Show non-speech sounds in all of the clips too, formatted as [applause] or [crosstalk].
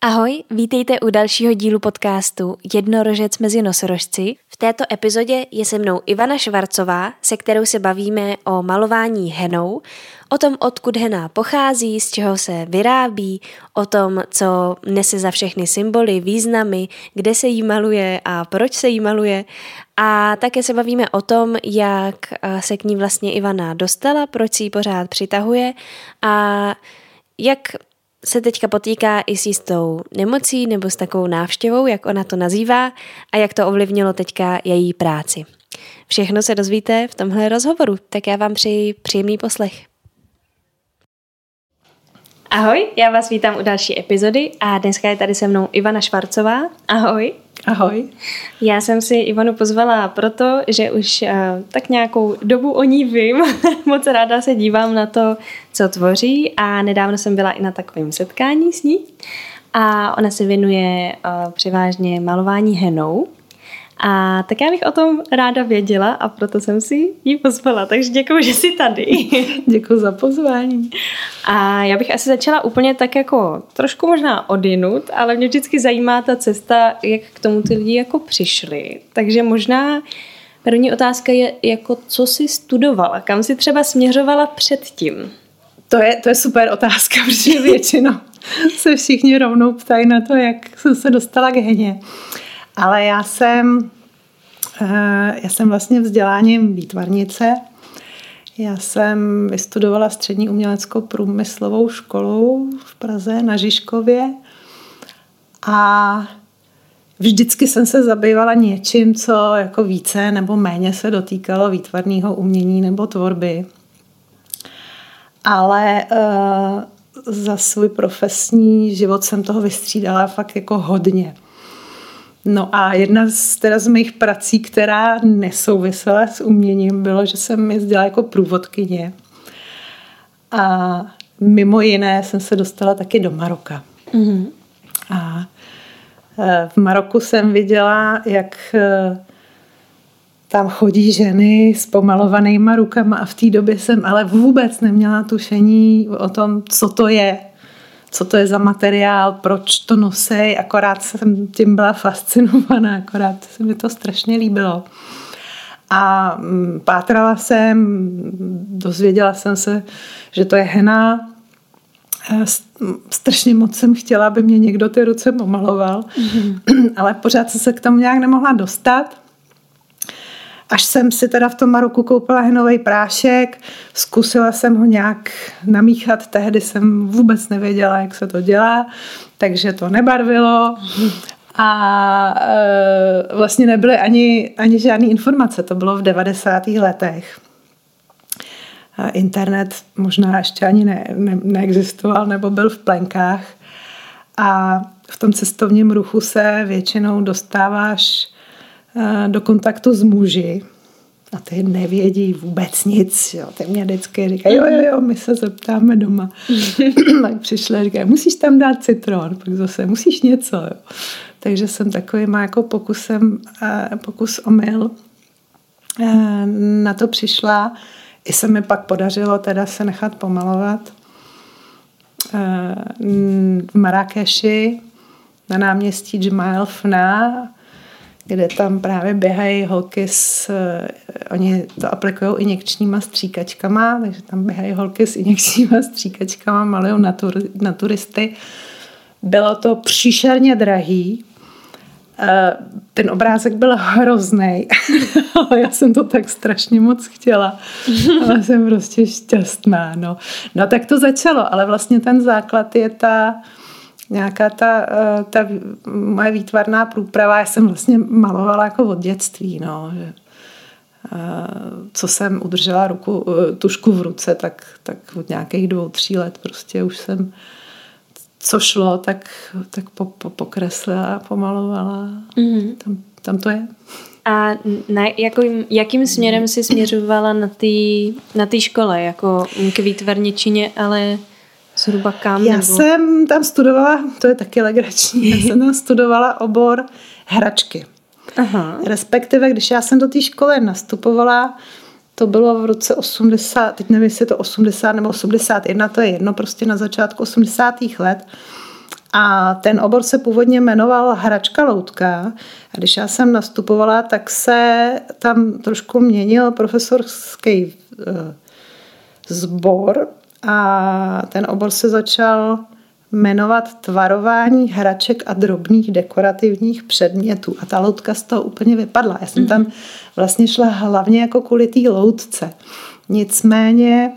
Ahoj, vítejte u dalšího dílu podcastu Jednorožec mezi nosorožci. V této epizodě je se mnou Ivana Švarcová, se kterou se bavíme o malování henou, o tom, odkud hena pochází, z čeho se vyrábí, o tom, co nese za všechny symboly, významy, kde se jí maluje a proč se jí maluje. A také se bavíme o tom, jak se k ní vlastně Ivana dostala, proč si ji pořád přitahuje a jak se teďka potýká i s jistou nemocí nebo s takovou návštěvou, jak ona to nazývá, a jak to ovlivnilo teďka její práci. Všechno se dozvíte v tomhle rozhovoru, tak já vám přeji příjemný poslech. Ahoj, já vás vítám u další epizody a dneska je tady se mnou Ivana Švarcová. Ahoj. Ahoj. Já jsem si Ivanu pozvala proto, že už uh, tak nějakou dobu o ní vím. [laughs] Moc ráda se dívám na to, co tvoří a nedávno jsem byla i na takovém setkání s ní. A ona se věnuje uh, převážně malování henou. A tak já bych o tom ráda věděla a proto jsem si ji pozvala. Takže děkuji, že jsi tady. [laughs] děkuji za pozvání. A já bych asi začala úplně tak jako trošku možná odinut, ale mě vždycky zajímá ta cesta, jak k tomu ty lidi jako přišli. Takže možná první otázka je, jako co jsi studovala, kam jsi třeba směřovala předtím? To je, to je super otázka, [laughs] protože většinou se všichni rovnou ptají na to, jak jsem se dostala k heně. Ale já jsem, eh, já jsem vlastně vzděláním výtvarnice. Já jsem vystudovala střední uměleckou průmyslovou školu v Praze na Žižkově a vždycky jsem se zabývala něčím, co jako více nebo méně se dotýkalo výtvarného umění nebo tvorby. Ale uh, za svůj profesní život jsem toho vystřídala fakt jako hodně. No a jedna z, teda z mých prací, která nesouvisela s uměním, bylo, že jsem jezdila jako průvodkyně. A mimo jiné jsem se dostala taky do Maroka. Mm-hmm. A e, v Maroku jsem viděla, jak e, tam chodí ženy s pomalovanýma rukama a v té době jsem ale vůbec neměla tušení o tom, co to je co to je za materiál, proč to nosej, akorát jsem tím byla fascinovaná, akorát se mi to strašně líbilo. A mm, pátrala jsem, dozvěděla jsem se, že to je hena. Strašně moc jsem chtěla, aby mě někdo ty ruce pomaloval, mm-hmm. [clears throat] ale pořád jsem se k tomu nějak nemohla dostat. Až jsem si teda v tom Maroku koupila henový prášek, zkusila jsem ho nějak namíchat, tehdy jsem vůbec nevěděla, jak se to dělá, takže to nebarvilo a e, vlastně nebyly ani, ani žádné informace, to bylo v 90. letech. Internet možná ještě ani ne, ne, neexistoval nebo byl v plenkách a v tom cestovním ruchu se většinou dostáváš do kontaktu s muži a ty nevědí vůbec nic. Jo. Ty mě vždycky říkají, jo, jo, jo, my se zeptáme doma. [laughs] tak přišli a říkají, musíš tam dát citron, pak zase musíš něco. Jo. Takže jsem takovým jako pokusem, eh, pokus omyl eh, na to přišla. I se mi pak podařilo teda se nechat pomalovat v Marrakeši na náměstí Jemail Fna kde tam právě běhají holky s, eh, oni to aplikují injekčníma stříkačkama, takže tam běhají holky s injekčníma [laughs] stříkačkama, malují na, tur, na turisty. Bylo to příšerně drahý, eh, ten obrázek byl hrozný, [laughs] ale já jsem to tak strašně moc chtěla. [laughs] Ale jsem prostě šťastná. No. no tak to začalo, ale vlastně ten základ je ta, nějaká ta, eh, ta moje výtvarná průprava, já jsem vlastně malovala jako od dětství, no, že eh, co jsem udržela ruku, eh, tušku v ruce, tak, tak od nějakých dvou, tří let prostě už jsem co šlo, tak, tak po, po, pokreslila, pomalovala. Mm-hmm. Tam, tam to je. A na, jako, jakým směrem si směřovala na té na škole? Jako k výtvarničině, ale Zhruba kam? Já nebo? jsem tam studovala, to je taky legrační, já jsem tam studovala obor hračky. Aha. Respektive, když já jsem do té školy nastupovala, to bylo v roce 80, teď nevím, jestli je to 80 nebo 81, to je jedno, prostě na začátku 80. let. A ten obor se původně jmenoval Hračka loutka. A když já jsem nastupovala, tak se tam trošku měnil profesorský zbor eh, a ten obor se začal jmenovat tvarování hraček a drobných dekorativních předmětů. A ta loutka z toho úplně vypadla. Já jsem tam mhm. vlastně šla hlavně jako kvůli té loutce. Nicméně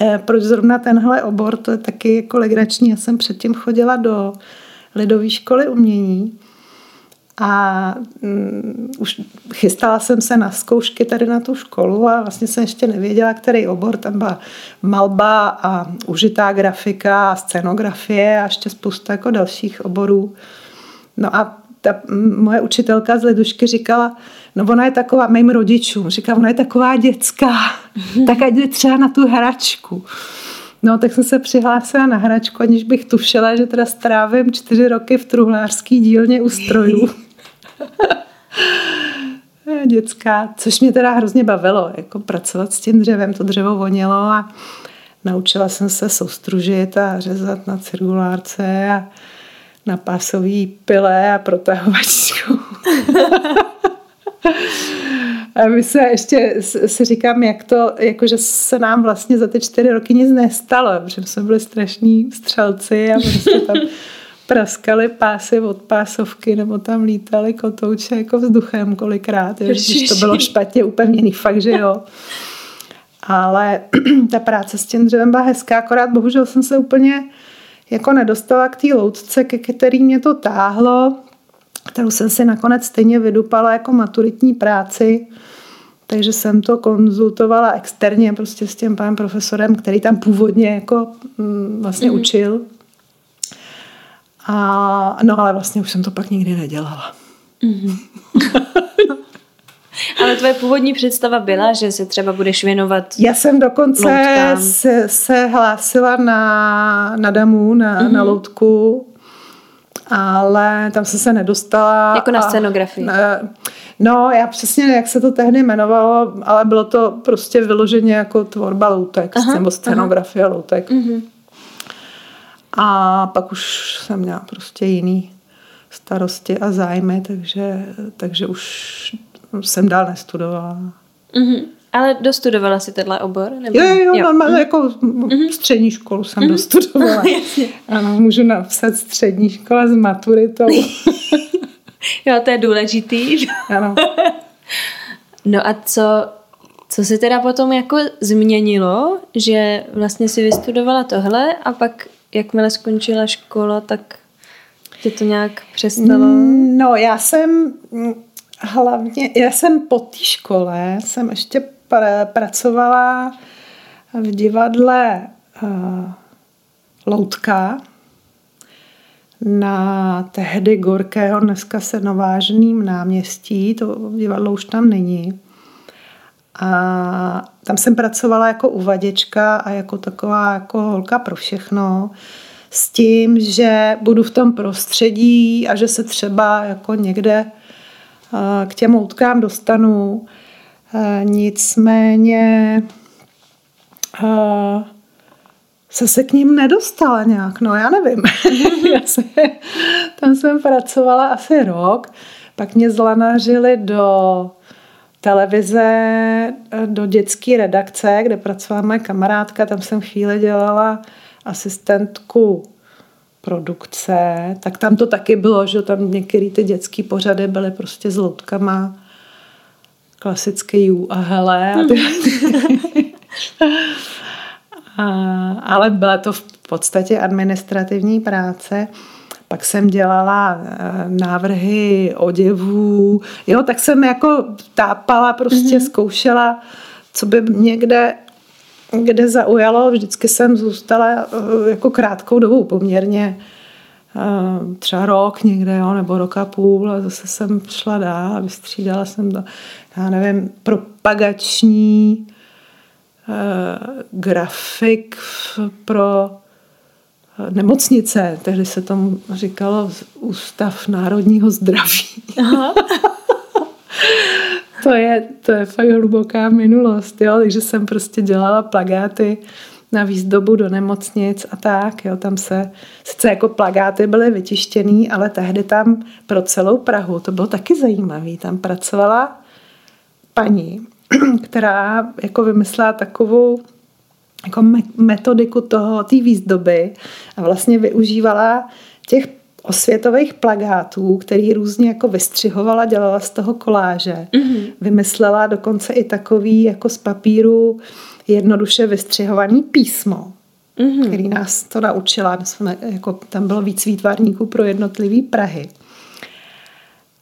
eh, proč zrovna tenhle obor, to je taky jako legrační. Já jsem předtím chodila do lidové školy umění a um, už chystala jsem se na zkoušky tady na tu školu a vlastně jsem ještě nevěděla, který obor. Tam byla malba a užitá grafika a scenografie a ještě spousta jako dalších oborů. No a ta moje učitelka z Ledušky říkala, no ona je taková, mým rodičům, říká, ona je taková dětská, [laughs] tak ať jde třeba na tu hračku. No, tak jsem se přihlásila na hračku, aniž bych tušila, že teda strávím čtyři roky v truhlářský dílně u strojů. [laughs] [laughs] Dětská, což mě teda hrozně bavilo, jako pracovat s tím dřevem, to dřevo vonilo a naučila jsem se soustružit a řezat na cirkulárce a na pásový pile a protahovačku. [laughs] A my se ještě si říkám, jak to, jakože se nám vlastně za ty čtyři roky nic nestalo, protože jsme byli strašní střelci a prostě tam [laughs] praskali pásy od pásovky nebo tam lítali kotouče jako vzduchem kolikrát, když to bylo špatně upevněný, fakt, že jo. Ale [clears throat] ta práce s tím dřevem byla hezká, akorát bohužel jsem se úplně jako nedostala k té loutce, ke který mě to táhlo, kterou jsem si nakonec stejně vydupala jako maturitní práci, takže jsem to konzultovala externě prostě s tím panem profesorem, který tam původně jako mm, vlastně mm-hmm. učil. A, no ale vlastně už jsem to pak nikdy nedělala. Mm-hmm. [laughs] ale tvoje původní představa byla, že se třeba budeš věnovat Já jsem dokonce se, se hlásila na, na damu, na, mm-hmm. na loutku, ale tam jsem se nedostala. Jako na scenografii. A, no, já přesně, jak se to tehdy jmenovalo, ale bylo to prostě vyloženě jako tvorba loutek, aha, nebo scenografie aha. loutek. Mm-hmm. A pak už jsem měla prostě jiný starosti a zájmy, takže, takže už jsem dál nestudovala. Mm-hmm. Ale dostudovala si tenhle obor? Nebo? Jo, jo, jo. Normálně, mm-hmm. jako mm-hmm. střední školu jsem mm-hmm. dostudovala. [laughs] ano, můžu napsat střední škola s maturitou. [laughs] jo, to je důležitý. ano. [laughs] no a co, co se teda potom jako změnilo, že vlastně si vystudovala tohle a pak jakmile skončila škola, tak tě to nějak přestalo? No, já jsem hlavně, já jsem po té škole, jsem ještě pr- pracovala v divadle uh, Loutka na tehdy Gorkého, dneska se novážným náměstí, to divadlo už tam není. A tam jsem pracovala jako uvaděčka a jako taková jako holka pro všechno s tím, že budu v tom prostředí a že se třeba jako někde k těm loutkám dostanu. Nicméně se se k ním nedostala nějak, no já nevím. [laughs] já se, tam jsem pracovala asi rok, pak mě zlanařili do televize eh, do dětské redakce, kde pracovala moje kamarádka, tam jsem chvíli dělala asistentku produkce, tak tam to taky bylo, že tam některé ty dětské pořady byly prostě s loutkama, klasické jú a hele. A ty, [laughs] a, ale byla to v podstatě administrativní práce pak jsem dělala eh, návrhy oděvů, jo, tak jsem jako tápala, prostě mm-hmm. zkoušela, co by někde kde zaujalo, vždycky jsem zůstala eh, jako krátkou dobu poměrně, eh, třeba rok někde, jo, nebo rok a půl a zase jsem šla dál a vystřídala jsem to, já nevím, propagační grafik pro nemocnice, tehdy se tomu říkalo Ústav národního zdraví. Aha. [laughs] to, je, to je fakt hluboká minulost, jo? takže jsem prostě dělala plagáty na výzdobu do nemocnic a tak. Jo, tam se, sice jako plagáty byly vytištěný, ale tehdy tam pro celou Prahu, to bylo taky zajímavé, tam pracovala paní, [clears throat] která jako vymyslela takovou jako metodiku toho, té výzdoby a vlastně využívala těch osvětových plagátů, který různě jako vystřihovala, dělala z toho koláže. Mm-hmm. Vymyslela dokonce i takový jako z papíru jednoduše vystřihovaný písmo, mm-hmm. který nás to naučila. My jsme, jako, tam bylo víc výtvarníků pro jednotlivý Prahy.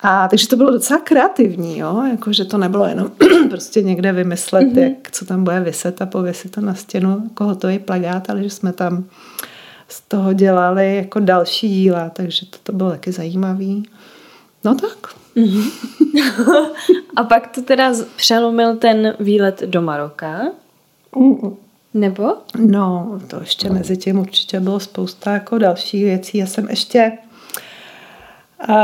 A takže to bylo docela kreativní, jo? Jako, že to nebylo jenom [clears throat] prostě někde vymyslet, mm-hmm. jak, co tam bude vyset a pověsit to na stěnu, jako hotový plagát, ale že jsme tam z toho dělali jako další díla, takže to, to bylo taky zajímavý. No tak. Mm-hmm. [laughs] a pak to teda přelomil ten výlet do Maroka? Mm-mm. Nebo? No, to ještě mezi tím určitě bylo spousta jako dalších věcí. Já jsem ještě uh,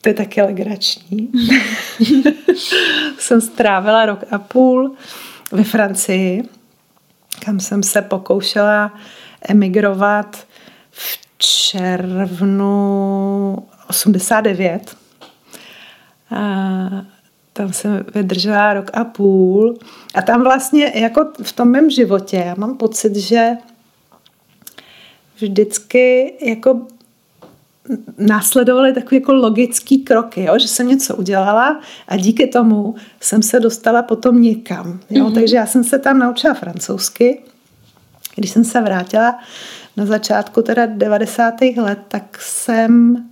to je taky legrační. [laughs] jsem strávila rok a půl ve Francii, kam jsem se pokoušela emigrovat v červnu 89. A tam jsem vydržela rok a půl. A tam vlastně jako v tom mém životě já mám pocit, že vždycky jako následovaly takové jako logické kroky, jo? že jsem něco udělala a díky tomu jsem se dostala potom někam. Jo? Mm-hmm. Takže já jsem se tam naučila francouzsky. Když jsem se vrátila na začátku teda 90. let, tak jsem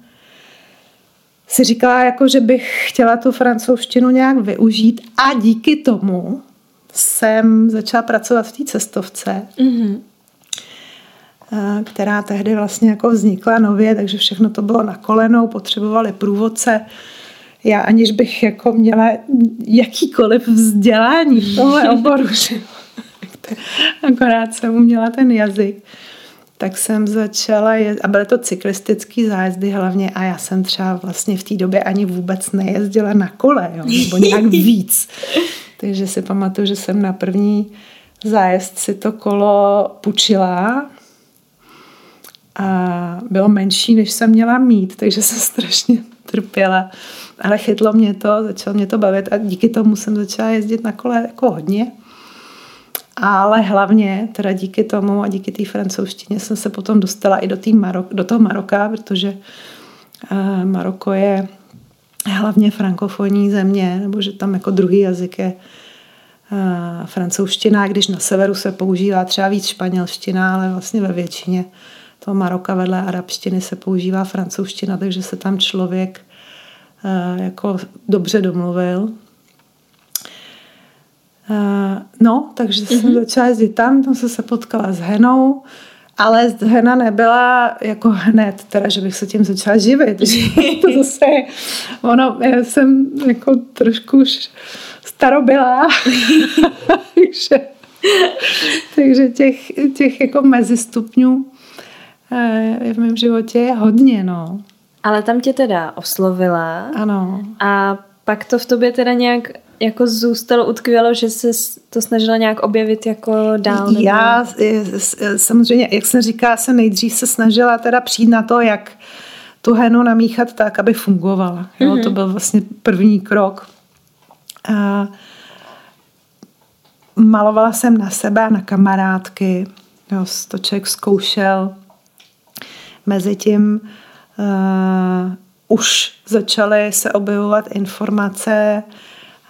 si říkala, jako, že bych chtěla tu francouzštinu nějak využít a díky tomu jsem začala pracovat v té cestovce. Mm-hmm která tehdy vlastně jako vznikla nově, takže všechno to bylo na kolenou, potřebovali průvodce. Já aniž bych jako měla jakýkoliv vzdělání v tomhle [laughs] oboru, akorát jsem uměla ten jazyk, tak jsem začala, je, a byly to cyklistické zájezdy hlavně a já jsem třeba vlastně v té době ani vůbec nejezdila na kole, jo, nebo nějak [laughs] víc. Takže si pamatuju, že jsem na první zájezd si to kolo půjčila a bylo menší, než jsem měla mít, takže jsem [laughs] strašně trpěla. Ale chytlo mě to, začalo mě to bavit a díky tomu jsem začala jezdit na kole jako hodně. Ale hlavně teda díky tomu a díky té francouzštině jsem se potom dostala i do, Marok, do toho Maroka, protože uh, Maroko je hlavně frankofonní země, nebo že tam jako druhý jazyk je uh, francouzština, když na severu se používá třeba víc španělština, ale vlastně ve většině toho Maroka vedle arabštiny se používá francouzština, takže se tam člověk uh, jako dobře domluvil. Uh, no, takže mm-hmm. jsem mhm. začala jezdit tam, tam jsem se potkala s Henou, ale Hena nebyla jako hned, teda, že bych se tím začala živit. [laughs] [laughs] to zase, ono, já jsem jako trošku už starobylá, [laughs] takže, takže těch, těch jako mezistupňů Eh, v mém životě hodně, no. Ale tam tě teda oslovila. Ano. A pak to v tobě teda nějak jako zůstalo, utkvělo, že se to snažila nějak objevit jako dál? Nebo... Já samozřejmě, jak jsem říkala, se nejdřív se snažila teda přijít na to, jak tu henu namíchat tak, aby fungovala. Jo? Mm-hmm. To byl vlastně první krok. A malovala jsem na sebe a na kamarádky. Jo, to člověk zkoušel Mezitím uh, už začaly se objevovat informace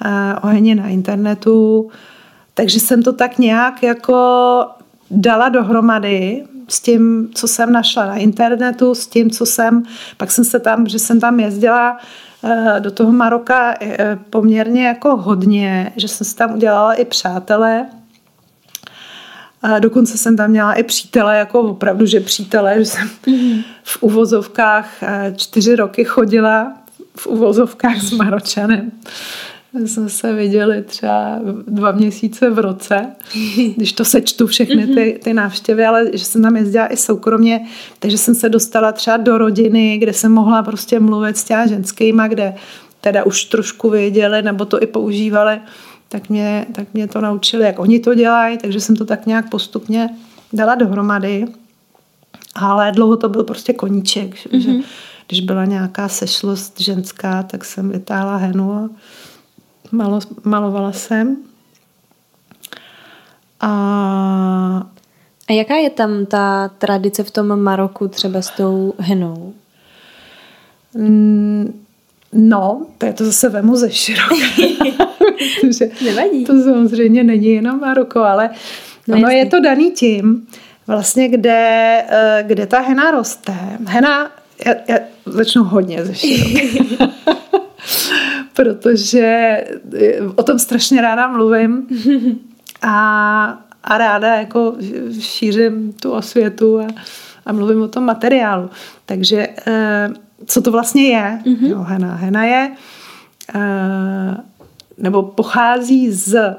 uh, ohledně na internetu, takže jsem to tak nějak jako dala dohromady s tím, co jsem našla na internetu, s tím, co jsem, pak jsem se tam, že jsem tam jezdila uh, do toho Maroka poměrně jako hodně, že jsem si tam udělala i přátelé, a dokonce jsem tam měla i přítele, jako opravdu, že přítele, že jsem v uvozovkách eh, čtyři roky chodila v uvozovkách s Maročanem. Jsme se viděli třeba dva měsíce v roce, [laughs] když to sečtu všechny ty, ty návštěvy, ale že jsem tam jezdila i soukromně, takže jsem se dostala třeba do rodiny, kde jsem mohla prostě mluvit s těma ženskýma, kde teda už trošku věděli, nebo to i používali tak mě, tak mě to naučili, jak oni to dělají, takže jsem to tak nějak postupně dala dohromady. Ale dlouho to byl prostě koníček, mm-hmm. že když byla nějaká sešlost ženská, tak jsem vytáhla henu a malo, malovala jsem. A... a jaká je tam ta tradice v tom Maroku třeba s tou henou? Mm, no, to je to zase vemu ze široka. [laughs] Nevadí. To samozřejmě není jenom Maroko, ale no, ono je to daný tím, vlastně kde, eh, kde ta hena roste. Hena, já, já začnu hodně ze široka. [laughs] protože eh, o tom strašně ráda mluvím a, a ráda jako šířím tu osvětu a, a mluvím o tom materiálu. Takže eh, co to vlastně je? Mm-hmm. Jo, hena. Hena je nebo pochází z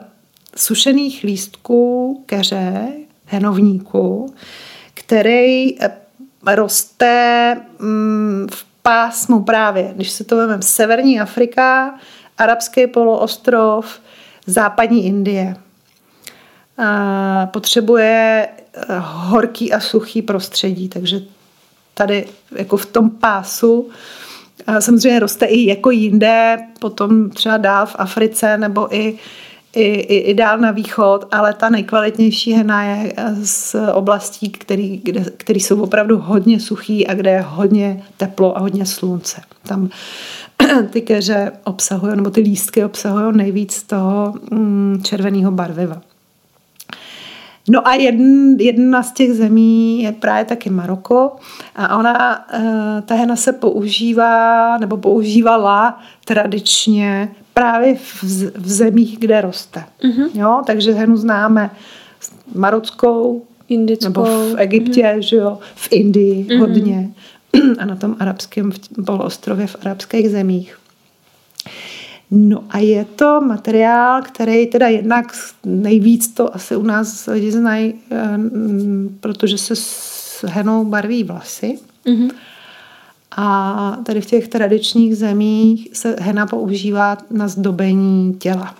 sušených lístků keře, henovníku, který eh, roste mm, v pásmu právě, když se to vezmeme, Severní Afrika, Arabský poloostrov, západní Indie. A potřebuje eh, horký a suchý prostředí, takže tady jako v tom pásu samozřejmě roste i jako jinde, potom třeba dál v Africe nebo i i, i, i dál na východ, ale ta nejkvalitnější hena je z oblastí, který, kde, který jsou opravdu hodně suchý a kde je hodně teplo a hodně slunce. Tam [clears throat] ty keře obsahují, nebo ty lístky obsahují nejvíc toho mm, červeného barviva. No a jedn, jedna z těch zemí je právě taky Maroko a ona, eh, ta hena se používá nebo používala tradičně právě v, v zemích, kde roste. Mm-hmm. Jo, takže henu známe marockou, Indickou. nebo v Egyptě, mm-hmm. že jo, v Indii mm-hmm. hodně a na tom arabském poloostrově v arabských zemích. No a je to materiál, který teda jednak nejvíc to asi u nás lidi znají, eh, protože se s henou barví vlasy. Mm-hmm. A tady v těch tradičních zemích se hena používá na zdobení těla.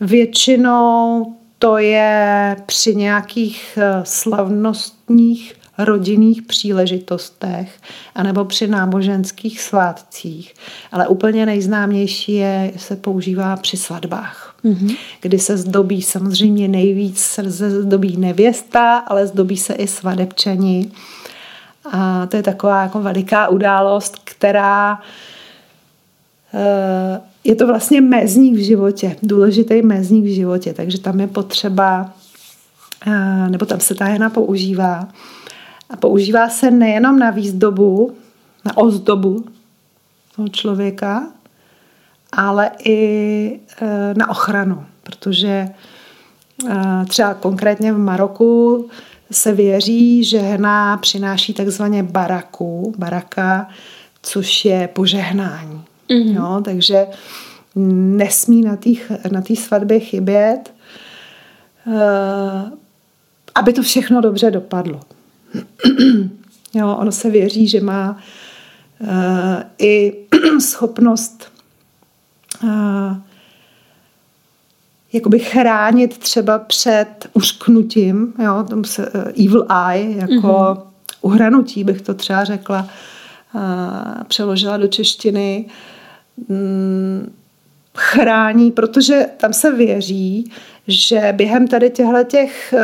Většinou to je při nějakých eh, slavnostních rodinných příležitostech anebo při náboženských svátcích. Ale úplně nejznámější je, se používá při svatbách, mm-hmm. kdy se zdobí samozřejmě nejvíc se zdobí nevěsta, ale zdobí se i svadebčani. A to je taková jako veliká událost, která eh, je to vlastně mezník v životě, důležitý mezník v životě, takže tam je potřeba, eh, nebo tam se ta hena používá, a používá se nejenom na výzdobu, na ozdobu toho člověka, ale i e, na ochranu, protože e, třeba konkrétně v Maroku se věří, že hena přináší takzvaně baraku, baraka, což je požehnání. Mm-hmm. Jo, takže nesmí na té na svatbě chybět, e, aby to všechno dobře dopadlo. [clears throat] jo, ono se věří, že má uh, i [clears throat] schopnost uh, jakoby chránit třeba před ušknutím, jo, tomu se, uh, evil eye, jako mm-hmm. uhranutí bych to třeba řekla, uh, přeložila do češtiny, um, chrání, protože tam se věří, že během tady těchto těch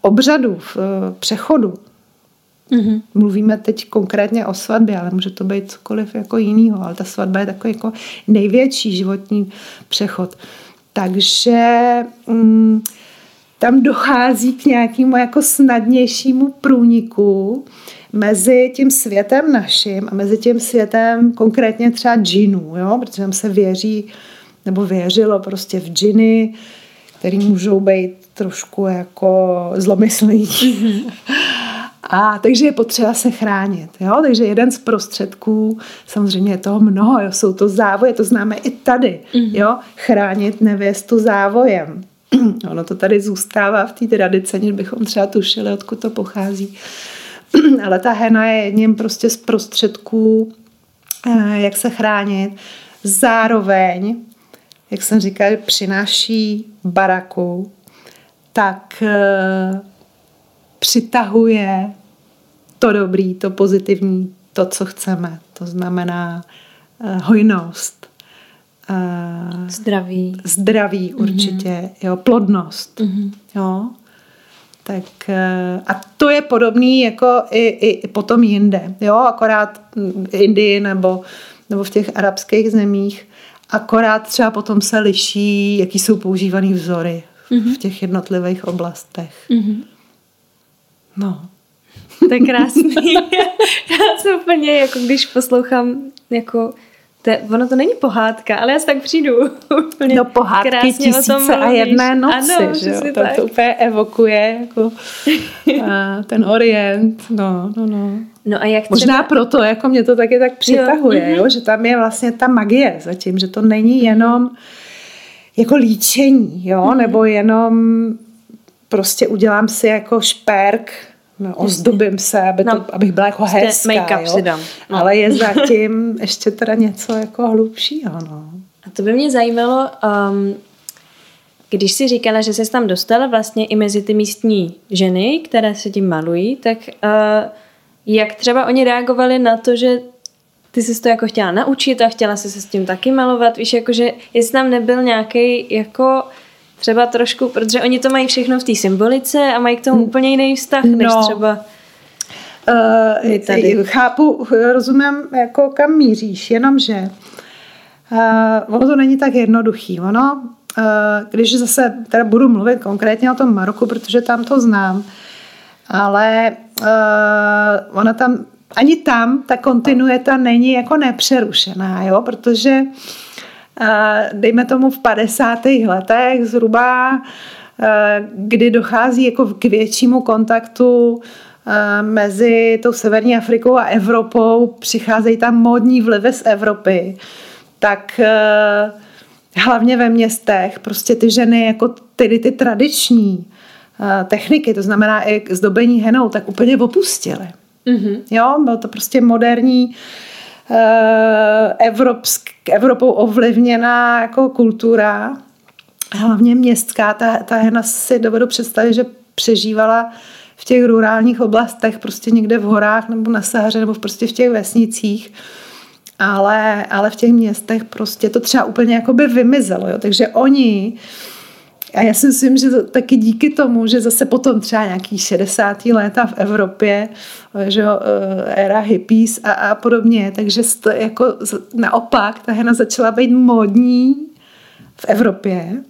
obřadů, v přechodu, Mm-hmm. Mluvíme teď konkrétně o svatbě, ale může to být cokoliv jako jinýho, ale ta svatba je takový jako největší životní přechod. Takže mm, tam dochází k nějakému jako snadnějšímu průniku mezi tím světem naším a mezi tím světem konkrétně třeba džinů, jo? protože tam se věří, nebo věřilo prostě v džiny, který můžou být trošku jako zlomyslní. Mm-hmm. A takže je potřeba se chránit. Jo? Takže jeden z prostředků, samozřejmě je toho mnoho, jo? jsou to závoje, to známe i tady. Mm-hmm. Jo? Chránit nevěstu závojem. [clears throat] ono to tady zůstává v té tradici, než bychom třeba tušili, odkud to pochází. [clears throat] Ale ta hena je jedním prostě z prostředků, eh, jak se chránit. Zároveň jak jsem říkala, přináší baraku, tak uh, přitahuje to dobrý, to pozitivní, to, co chceme. To znamená uh, hojnost. Uh, zdraví. Zdraví mhm. určitě, mm-hmm. jo, plodnost. Mm-hmm. Jo. Tak uh, a to je podobný jako i, i, i potom jinde, jo, akorát v Indii nebo, nebo v těch arabských zemích, akorát třeba potom se liší, jaký jsou používaný vzory mm-hmm. v těch jednotlivých oblastech. Mm-hmm. No. To je krásný. [laughs] Já jsem úplně, jako když poslouchám jako to, ono to není pohádka, ale já si tak přijdu [laughs] úplně No pohádky tisíce a jedné noci, ano, že jo? To, to úplně evokuje jako [laughs] a, ten orient, no, no, no. No a jak třeba... Možná proto, jako mě to taky tak přitahuje, jo. Mhm. jo? že tam je vlastně ta magie zatím, že to není jenom jako líčení, jo, mm-hmm. nebo jenom prostě udělám si jako šperk No, ozdobím se, aby to, no, abych byla jako hezká, make-up jo? si dám. No. Ale je zatím [laughs] ještě teda něco jako hlubšího, no. A to by mě zajímalo, um, když si říkala, že se tam dostala vlastně i mezi ty místní ženy, které se tím malují, tak uh, jak třeba oni reagovali na to, že ty jsi to jako chtěla naučit a chtěla si se s tím taky malovat, víš, jakože jestli tam nebyl nějaký jako třeba trošku, protože oni to mají všechno v té symbolice a mají k tomu úplně jiný vztah, no. než třeba Uh, tady. Chápu, rozumím, jako kam míříš, jenomže uh, ono to není tak jednoduchý. Ono, uh, když zase teda budu mluvit konkrétně o tom Maroku, protože tam to znám, ale uh, ona tam, ani tam ta kontinuita není jako nepřerušená, jo, protože uh, dejme tomu v 50. letech zhruba, kdy dochází jako k většímu kontaktu mezi tou Severní Afrikou a Evropou, přicházejí tam módní vlivy z Evropy, tak hlavně ve městech prostě ty ženy jako tedy ty tradiční techniky, to znamená i zdobení henou, tak úplně opustily. Mm-hmm. Jo, bylo to prostě moderní Eh, evropsk, Evropou ovlivněná jako kultura, hlavně městská, ta, ta hena si dovedu představit, že přežívala v těch rurálních oblastech, prostě někde v horách nebo na Sahaře nebo prostě v těch vesnicích. Ale, ale v těch městech prostě to třeba úplně jako by vymizelo. Jo? Takže oni a já si myslím, že to, taky díky tomu, že zase potom třeba nějaký 60. léta v Evropě, že jo, eh, éra hippies a, a podobně, takže to jako naopak ta hena začala být módní v Evropě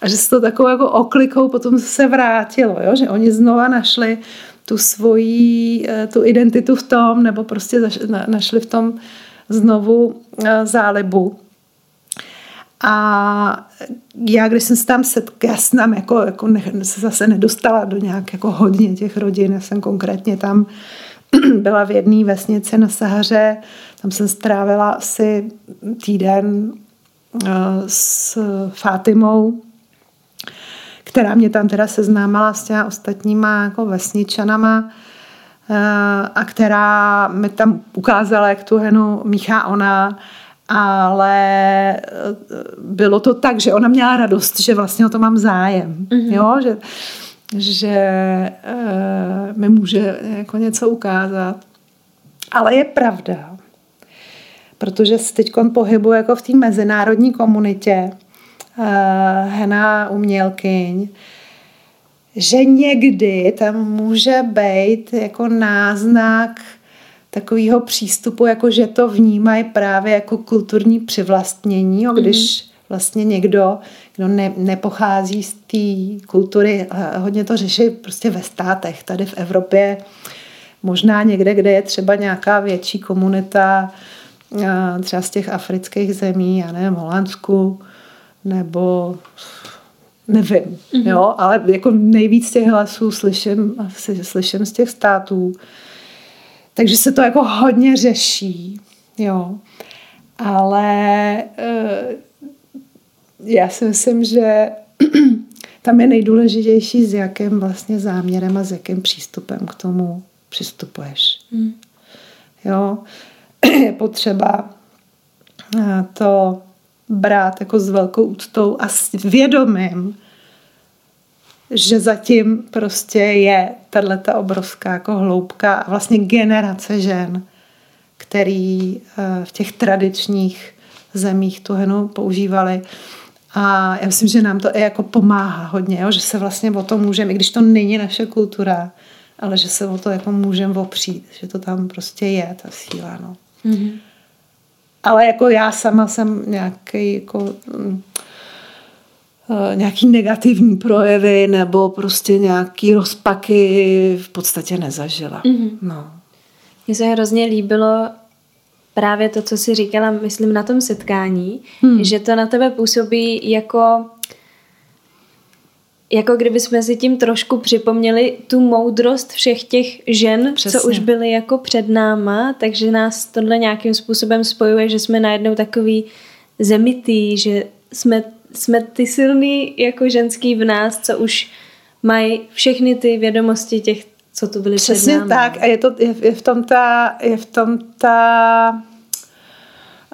a že se to takovou jako oklikou potom se vrátilo, jo? že oni znova našli tu svoji, eh, tu identitu v tom, nebo prostě našli v tom znovu eh, zálibu. A já, když jsem se tam setkala, já jsem tam jako, jako ne, se zase nedostala do nějak jako hodně těch rodin, já jsem konkrétně tam [clears throat] byla v jedné vesnici na Sahaře, tam jsem strávila asi týden uh, s Fátimou, která mě tam teda seznámila s těma ostatníma jako vesničanama uh, a která mi tam ukázala, jak tu henu míchá ona ale eh, bylo to tak, že ona měla radost, že vlastně o to mám zájem, mm-hmm. jo, že, že uh, mi může jako něco ukázat. Ale je pravda, protože se teď pohybuje jako v té mezinárodní komunitě uh, hena umělkyň, že někdy tam může být jako náznak takového přístupu, jako že to vnímají právě jako kulturní přivlastnění, jo, když mm-hmm. vlastně někdo, kdo ne, nepochází z té kultury, hodně to řeší prostě ve státech, tady v Evropě, možná někde, kde je třeba nějaká větší komunita, třeba z těch afrických zemí, já nevím, Holandsku, nebo nevím, mm-hmm. jo, ale jako nejvíc těch hlasů slyším, slyším z těch států, takže se to jako hodně řeší, jo. Ale uh, já si myslím, že [clears throat] tam je nejdůležitější, s jakým vlastně záměrem a s jakým přístupem k tomu přistupuješ. Hmm. Jo, [clears throat] je potřeba eh, to brát jako s velkou úctou a s vědomím, že zatím prostě je tato obrovská jako hloubka a vlastně generace žen, který eh, v těch tradičních zemích tu henu používali. A já myslím, že nám to i jako pomáhá hodně, jo? že se vlastně o to můžeme, i když to není naše kultura, ale že se o to jako můžeme opřít, že to tam prostě je, ta síla. No. Mm-hmm. Ale jako já sama jsem nějaký jako mm, nějaký negativní projevy nebo prostě nějaký rozpaky v podstatě nezažila. Mm-hmm. No. Mně se hrozně líbilo právě to, co jsi říkala, myslím, na tom setkání, hmm. že to na tebe působí jako jako kdyby jsme si tím trošku připomněli tu moudrost všech těch žen, Přesně. co už byly jako před náma, takže nás tohle nějakým způsobem spojuje, že jsme najednou takový zemitý, že jsme, jsme ty silný jako ženský v nás, co už mají všechny ty vědomosti těch, co tu byly Přesně před náma. tak a je, to, je, je v tom ta, je v tom ta,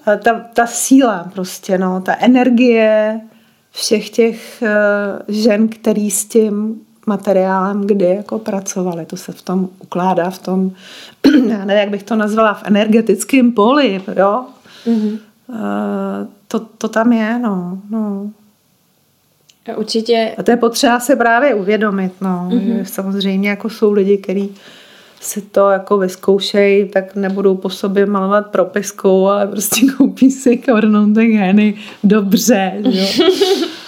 ta, ta síla prostě, no, ta energie, všech těch uh, žen, který s tím materiálem kdy jako pracovali. To se v tom ukládá, v tom, [clears throat] já nevím, jak bych to nazvala, v energetickém poli, jo. Mm-hmm. Uh, to, to tam je, no. no. A určitě... A to je potřeba se právě uvědomit, no. Mm-hmm. Samozřejmě jako jsou lidi, kteří si to jako vyzkoušejí, tak nebudou po sobě malovat propiskou, ale prostě [laughs] koupí si kornoutek heny dobře, jo. [laughs]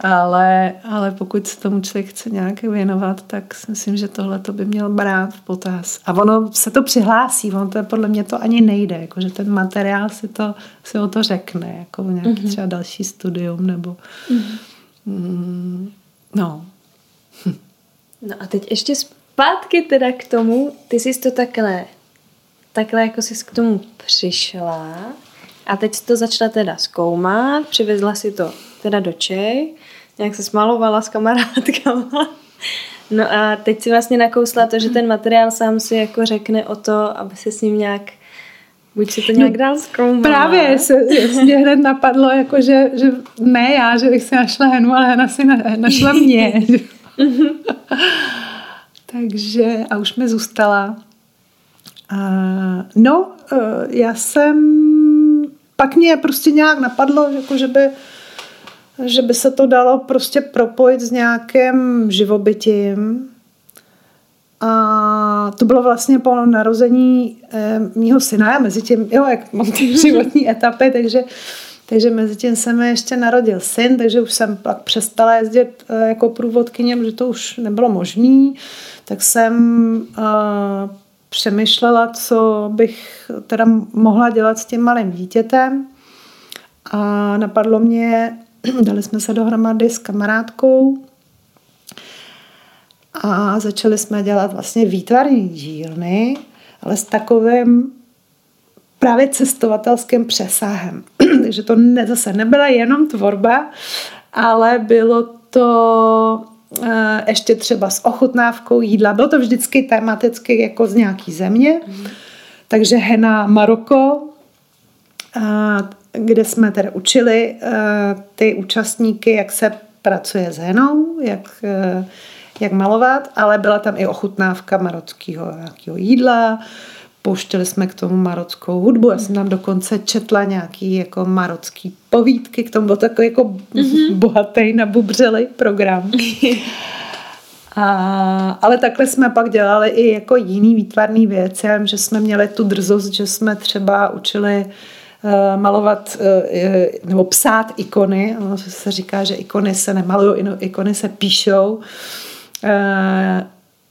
ale, ale pokud se tomu člověk chce nějak věnovat, tak si myslím, že tohle to by měl brát v potaz. A ono se to přihlásí, ono to podle mě to ani nejde, jako že ten materiál si, to, si o to řekne, jako nějaký mm-hmm. třeba další studium nebo mm-hmm. mm, no. No a teď ještě zpátky teda k tomu, ty jsi to takhle, takhle jako jsi k tomu přišla a teď jsi to začala teda zkoumat, přivezla si to teda do Čech, nějak se smalovala s kamarádkama. No a teď si vlastně nakousla to, že ten materiál sám si jako řekne o to, aby se s ním nějak Buď si to nějak no, dál zkoumala. Právě se mě hned napadlo, jako že, že ne já, že bych si našla Henu, ale Hena si na, našla mě. [laughs] [laughs] Takže a už mi zůstala. A, no, e, já jsem, pak mě prostě nějak napadlo, jako že by, že by se to dalo prostě propojit s nějakým živobytím. A to bylo vlastně po narození e, mýho syna. Já mezi tím, jo, jak mám ty [laughs] životní etapy, takže takže mezi tím se mi ještě narodil syn, takže už jsem pak přestala jezdit e, jako průvodkyně, protože to už nebylo možné tak jsem uh, přemýšlela, co bych teda mohla dělat s tím malým dítětem. A napadlo mě, [clears throat] dali jsme se dohromady s kamarádkou a začali jsme dělat vlastně výtvarní dílny, ale s takovým právě cestovatelským přesahem. [clears throat] Takže to ne, zase nebyla jenom tvorba, ale bylo to Eh, ještě třeba s ochutnávkou jídla. Bylo to vždycky tematicky jako z nějaký země. Mm. Takže Hena Maroko, eh, kde jsme tedy učili eh, ty účastníky, jak se pracuje s henou, jak, jak malovat, ale byla tam i ochutnávka marockého nějakého jídla, pouštěli jsme k tomu marockou hudbu. Já jsem tam dokonce četla nějaký jako marocký povídky, k tomu byl takový jako mm-hmm. bohatý, nabubřelý program. [laughs] A, ale takhle jsme pak dělali i jako jiný výtvarný věci, že jsme měli tu drzost, že jsme třeba učili uh, malovat uh, nebo psát ikony. Ono se říká, že ikony se nemalují, ikony se píšou. Uh,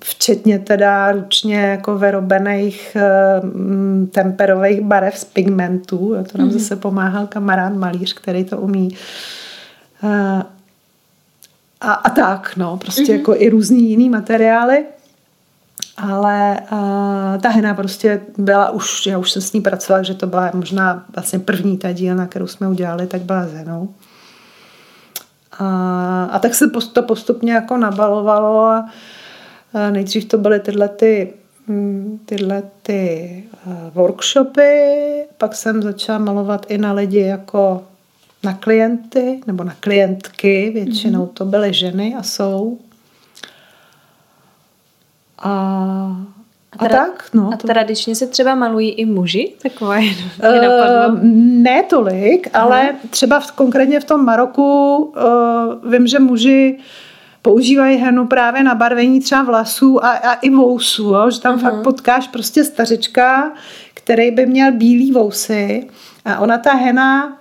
včetně teda ručně jako vyrobených uh, temperových barev z pigmentů. To nám mm. zase pomáhal kamarád malíř, který to umí. A, a tak, no, prostě mm-hmm. jako i různý jiný materiály. Ale uh, ta hena prostě byla už, já už jsem s ní pracovala, že to byla možná vlastně první ta dílna, kterou jsme udělali, tak byla s henou. A, a tak se to postupně jako nabalovalo a Nejdřív to byly tyhle ty, mm, tyhle ty workshopy, pak jsem začala malovat i na lidi jako na klienty nebo na klientky, většinou to byly ženy a jsou. A, a, tra- tak, no. A to- tradičně se třeba malují i muži? Takové mě Eh, napadlo. ne tolik, ale třeba v, konkrétně v tom Maroku uh, vím, že muži používají henu právě na barvení třeba vlasů a, a i vousů, jo? že tam fakt potkáš prostě stařečka, který by měl bílý vousy a ona ta hena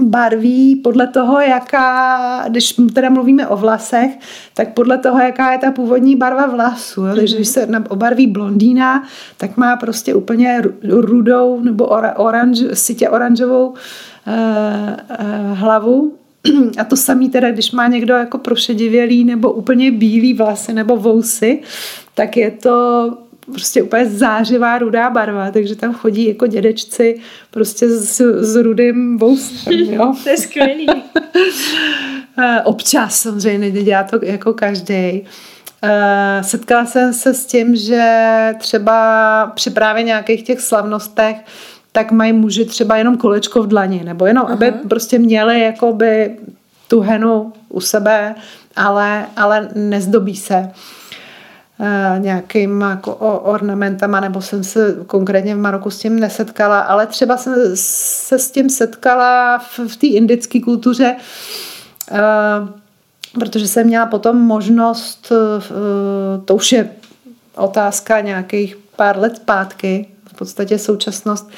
barví podle toho, jaká, když teda mluvíme o vlasech, tak podle toho, jaká je ta původní barva vlasů. Jo? Takže když se obarví blondýna, tak má prostě úplně ru- rudou nebo ora, oranž, sitě oranžovou eh, eh, hlavu. [clears throat] A to samý teda, když má někdo jako prošedivělý nebo úplně bílý vlasy nebo vousy, tak je to prostě úplně zářivá rudá barva, takže tam chodí jako dědečci prostě s, s rudým vousem, jo. To je skvělý. [laughs] Eh, Občas samozřejmě, nedělá to jako každý. Setkala jsem se s tím, že třeba při právě nějakých těch slavnostech tak mají muži třeba jenom kolečko v dlani, nebo jenom, aby prostě měli jakoby tu henu u sebe, ale, ale nezdobí se eh, nějakým jako ornamentama, nebo jsem se konkrétně v Maroku s tím nesetkala, ale třeba jsem se s tím setkala v, v té indické kultuře, eh, protože jsem měla potom možnost, eh, to už je otázka nějakých pár let zpátky, v podstatě současnost,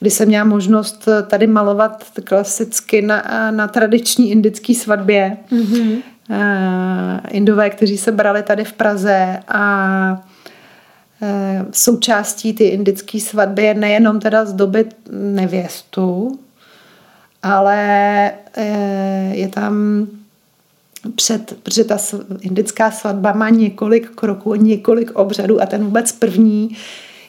kdy jsem měla možnost tady malovat klasicky na, na tradiční indické svatbě. Mm-hmm. Indové, kteří se brali tady v Praze a eh, součástí ty indické svatby je nejenom teda zdobit nevěstu, ale eh, je tam před, protože ta indická svatba má několik kroků, několik obřadů a ten vůbec první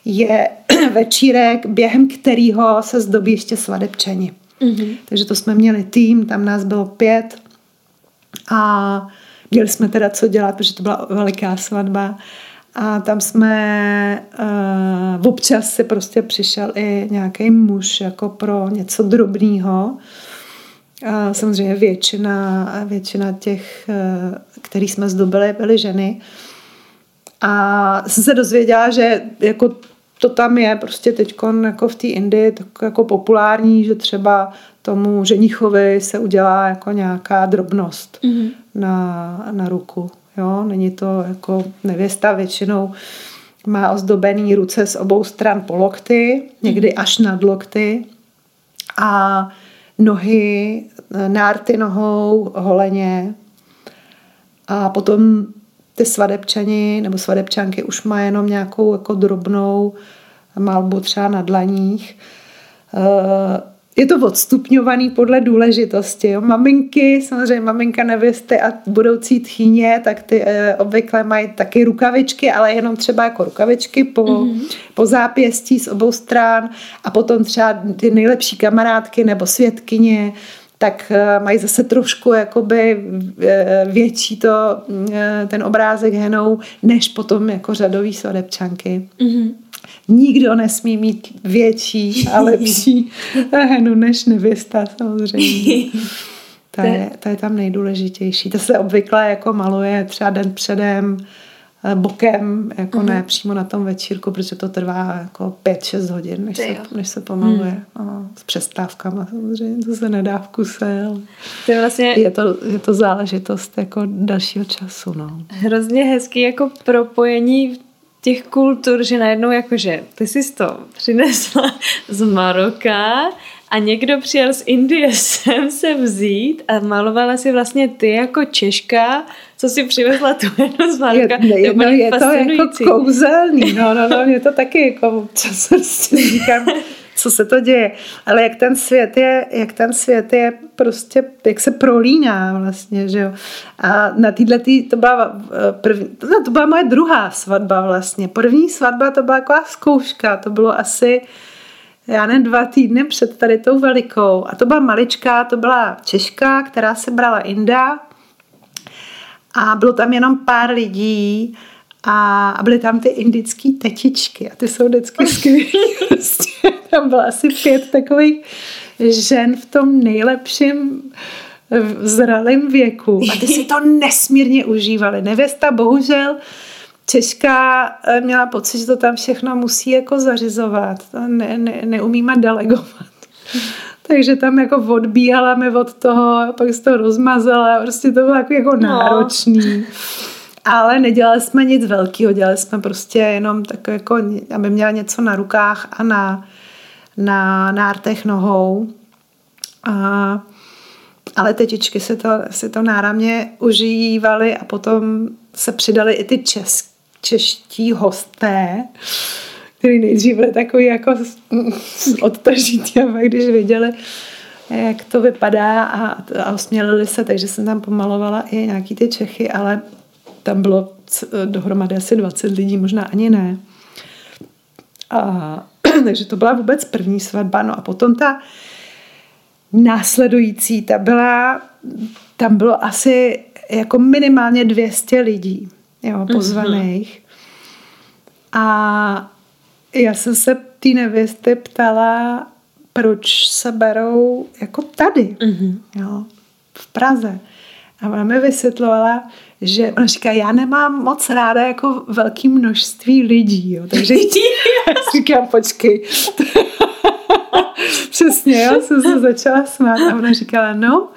je [clears throat] večírek, během kterého se zdobí ještě svadebčeni. Mm-hmm. Takže to jsme měli tým, tam nás bylo pět a měli jsme teda co dělat, protože to byla veliká svatba. A tam jsme, uh, občas si prostě přišel i nějaký muž jako pro něco drobného. A samozřejmě většina, většina těch, eh, který jsme zdobili, byly ženy. A jsem se dozvěděla, že jako to tam je prostě teď jako v té Indii tak jako populární, že třeba tomu ženichovi se udělá jako nějaká drobnost mm-hmm. na, na ruku. Jo? Není to jako nevěsta většinou má ozdobený ruce z obou stran po lokty, někdy až nad lokty a nohy, nárty nohou, holeně a potom ty svadebčani nebo svadebčanky už má jenom nějakou jako drobnou malbu třeba na dlaních. Eh, Je to odstupňovaný podle důležitosti. Jo. Maminky, samozřejmě maminka nevěsty a budoucí tchýně, tak ty eh, obvykle mají taky rukavičky, ale jenom třeba jako rukavičky po, mm-hmm. po zápěstí z obou stran a potom třeba ty nejlepší kamarádky nebo svědkyně, tak eh, mají zase trošku jakoby eh, větší to, eh, ten obrázek henou, než potom jako řadový svatebčanky. Mm-hmm. Nikdo nesmí mít větší a lepší [laughs] henu než nevěsta samozřejmě. [laughs] Ta je, ta je tam nejdůležitější. To se obvykle jako maluje třeba den předem, bokem, jako ne přímo na tom večírku, protože to trvá jako 5-6 hodin, než, Ty se, jo. než se pomaluje. No, s přestávkama samozřejmě, to se nedá v kuse, ale To je vlastně je to, je to záležitost jako dalšího času. No. hrozně hezký jako propojení těch kultur, že najednou jakože ty jsi to přinesla [laughs] z Maroka a někdo přijel z Indie [laughs] sem se vzít a malovala si vlastně ty jako Češka, co si přivezla tu jednu z. Je, ne, no, je to jako kouzelný, no, no, no, je to taky jako občas prostě říkám, co se to děje. Ale jak ten svět je, jak ten svět je prostě, jak se prolíná vlastně, že jo. A na téhle tý, to byla eh, první, no, to byla moje druhá svatba vlastně. První svatba to byla taková zkouška, to bylo asi já nevím, dva týdny před tady tou velikou. A to byla maličká, to byla Češka, která se brala Inda, a bylo tam jenom pár lidí a, byly tam ty indické tetičky a ty jsou vždycky [laughs] skvělé. Prostě tam bylo asi pět takových žen v tom nejlepším v zralém věku a ty si to nesmírně užívali. Nevěsta bohužel Češka eh, měla pocit, že to tam všechno musí jako zařizovat. Ne, ne, neumíme delegovat. Takže tam jako odbíhala mi od toho, pak se to rozmazala, prostě to bylo jako, jako no. náročný. Ale nedělali jsme nic velkého, dělali jsme prostě jenom tak jako, aby měla něco na rukách a na, na nártech nohou. A, ale tetičky si to, si to náramně užívaly a potom se přidali i ty česk, čeští hosté, který nejdřív byli takový jako odtažitý když viděli, jak to vypadá a, a osmělili se, takže jsem tam pomalovala i nějaký ty Čechy, ale tam bylo dohromady asi 20 lidí, možná ani ne. A, [clears throat] takže to byla vůbec první svatba. No a potom ta následující, ta byla, tam bylo asi jako minimálně 200 lidí jo, mhm. pozvaných. Mm-hmm. A já jsem se té nevěsty ptala, proč se berou jako tady, mm-hmm. jo, v Praze. A ona mi vysvětlovala, že ona říká, já nemám moc ráda jako velké množství lidí, jo, takže [laughs] říkám, počkej. [laughs] Přesně, jo, jsem se začala smát a ona říkala, no,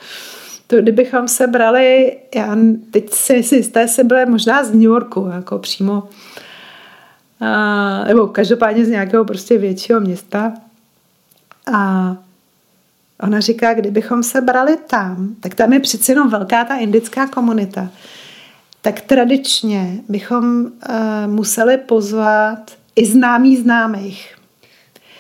to kdybychom se brali, já teď si, si jisté se byly možná z New Yorku, jako přímo, a, nebo každopádně z nějakého prostě většího města. A ona říká, kdybychom se brali tam, tak tam je přeci jenom velká ta indická komunita, tak tradičně bychom uh, museli pozvat i známý známých.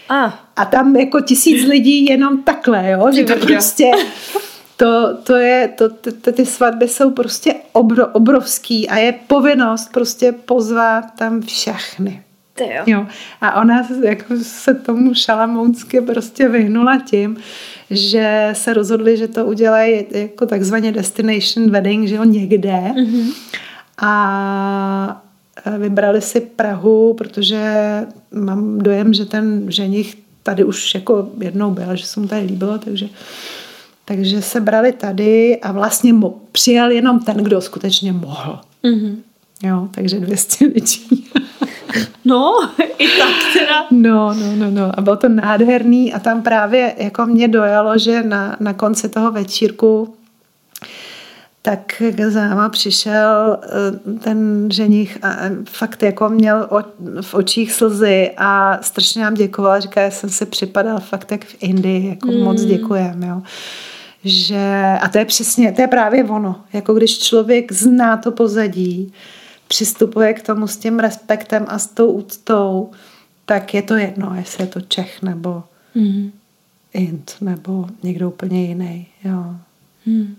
Ah. A tam jako tisíc lidí jenom takhle, jo? že to prostě [laughs] to, to je, to, ty, ty svatby jsou prostě obro, obrovský a je povinnost prostě pozvat tam všechny. Jo. jo. A ona jako se tomu šalamounsky prostě vyhnula tím, že se rozhodli, že to udělají jako takzvaně destination wedding, že jo, někde. Mm-hmm. A vybrali si Prahu, protože mám dojem, že ten ženich tady už jako jednou byl, že se mu tady líbilo, takže takže se brali tady a vlastně mo- přijel jenom ten, kdo skutečně mohl. Mm-hmm. Jo, takže 200 lidí. [laughs] No, i tak teda. No, no, no, no. A bylo to nádherný a tam právě jako mě dojalo, že na, na konci toho večírku tak za náma přišel eh, ten ženich a fakt jako měl v očích slzy a strašně nám děkoval, říká, já jsem se připadal fakt jak v Indii, jako mm. moc děkujem, jo že, a to je přesně, to je právě ono, jako když člověk zná to pozadí, přistupuje k tomu s tím respektem a s tou úctou, tak je to jedno, jestli je to Čech nebo mm. Int nebo někdo úplně jiný. Jo. Mm.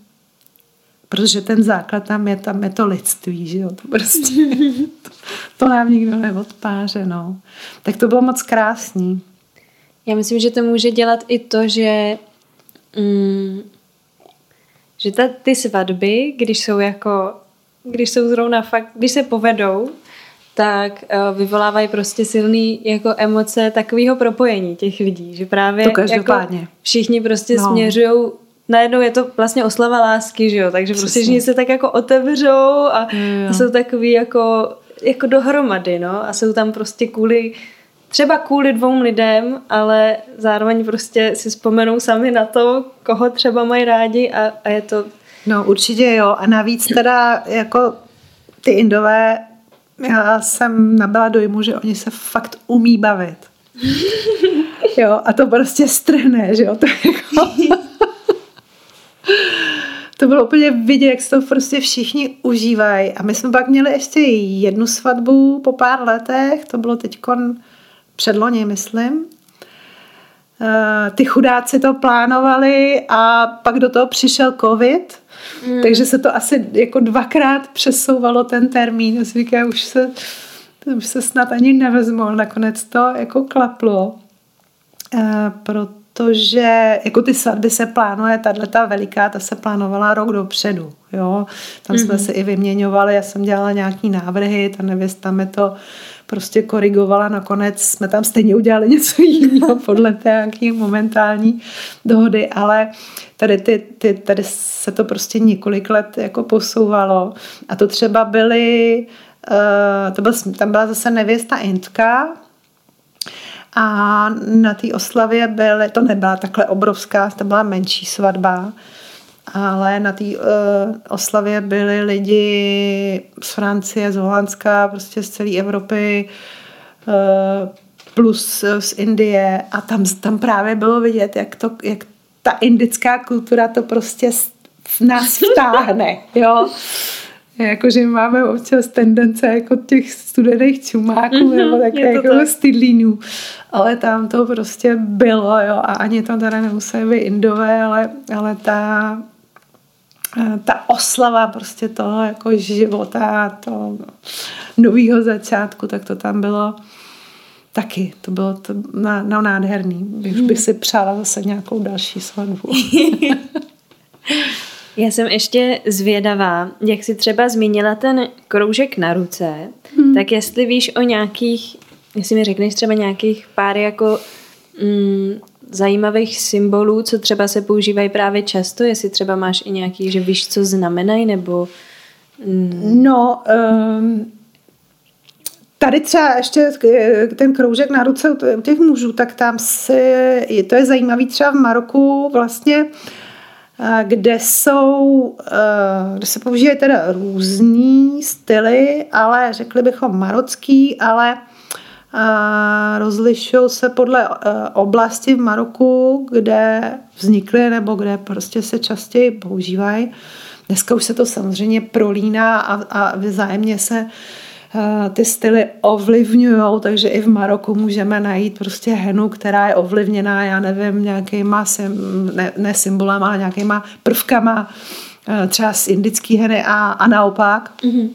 Protože ten základ tam je, tam je to lidství, že jo, to prostě, [laughs] to, to nám nikdo neodpáře, no. Tak to bylo moc krásný. Já myslím, že to může dělat i to, že mm, že ta, ty svatby, když jsou jako, když jsou zrovna fakt, když se povedou, tak uh, vyvolávají prostě silný jako emoce takového propojení těch lidí, že právě to jako všichni prostě no. směřují najednou je to vlastně oslava lásky, že jo, takže prostě všichni se tak jako otevřou a, a jsou takový jako, jako dohromady, no, a jsou tam prostě kvůli třeba kvůli dvou lidem, ale zároveň prostě si vzpomenou sami na to, koho třeba mají rádi a, a je to... No určitě jo a navíc teda jako ty indové, já jsem nabyla dojmu, že oni se fakt umí bavit. jo a to prostě strhne, že jo, to jako... to bylo úplně vidět, jak se to prostě všichni užívají. A my jsme pak měli ještě jednu svatbu po pár letech, to bylo teďkon předloni, myslím. Eh, ty chudáci to plánovali a pak do toho přišel covid, mm. takže se to asi jako dvakrát přesouvalo ten termín. Říkám, už se, už se snad ani nevezmu, nakonec to jako klaplo. E, protože jako ty svatby se plánuje, tahle ta veliká, ta se plánovala rok dopředu, jo. Tam mm-hmm. jsme se i vyměňovali, já jsem dělala nějaký návrhy, ta nevěsta mi to prostě korigovala. Nakonec jsme tam stejně udělali něco jiného podle té nějaké momentální dohody, ale tady, ty, ty, tady se to prostě několik let jako posouvalo. A to třeba byly, uh, to byl, tam byla zase nevěsta Intka, a na té oslavě byly, to nebyla takhle obrovská, to byla menší svatba, ale na té uh, oslavě byli lidi z Francie, z Holandska, prostě z celé Evropy, uh, plus z Indie a tam, tam právě bylo vidět, jak, to, jak ta indická kultura to prostě nás vtáhne, jo. Jakože máme občas tendence jako těch studených čumáků mm-hmm, nebo také jako tak. stydlínů. Ale tam to prostě bylo, jo. A ani to teda nemuseli být indové, ale, ale ta Eh, ta oslava prostě toho jako života, to nového začátku, tak to tam bylo taky. To bylo to na, na nádherný. Už bych si přála zase nějakou další svatbu. [laughs] [laughs] Já jsem ještě zvědavá, jak jsi třeba zmínila ten kroužek na ruce, hmm. tak jestli víš o nějakých, jestli mi řekneš třeba nějakých pár jako mm, zajímavých symbolů, co třeba se používají právě často, jestli třeba máš i nějaký, že víš, co znamenají, nebo... Mm. No, um, tady třeba ještě ten kroužek na ruce u těch mužů, tak tam se, to je zajímavý třeba v Maroku vlastně, kde jsou, kde se používají teda různý styly, ale řekli bychom marocký, ale rozlišují se podle e, oblasti v Maroku, kde vznikly nebo kde prostě se častěji používají. Dneska už se to samozřejmě prolíná a, a vzájemně se ty styly ovlivňují, takže i v Maroku můžeme najít prostě henu, která je ovlivněná, já nevím, nějakýma, ne, ne symbolama, ale nějakýma prvkama, e, třeba z indické heny a, a naopak. Mm-hmm.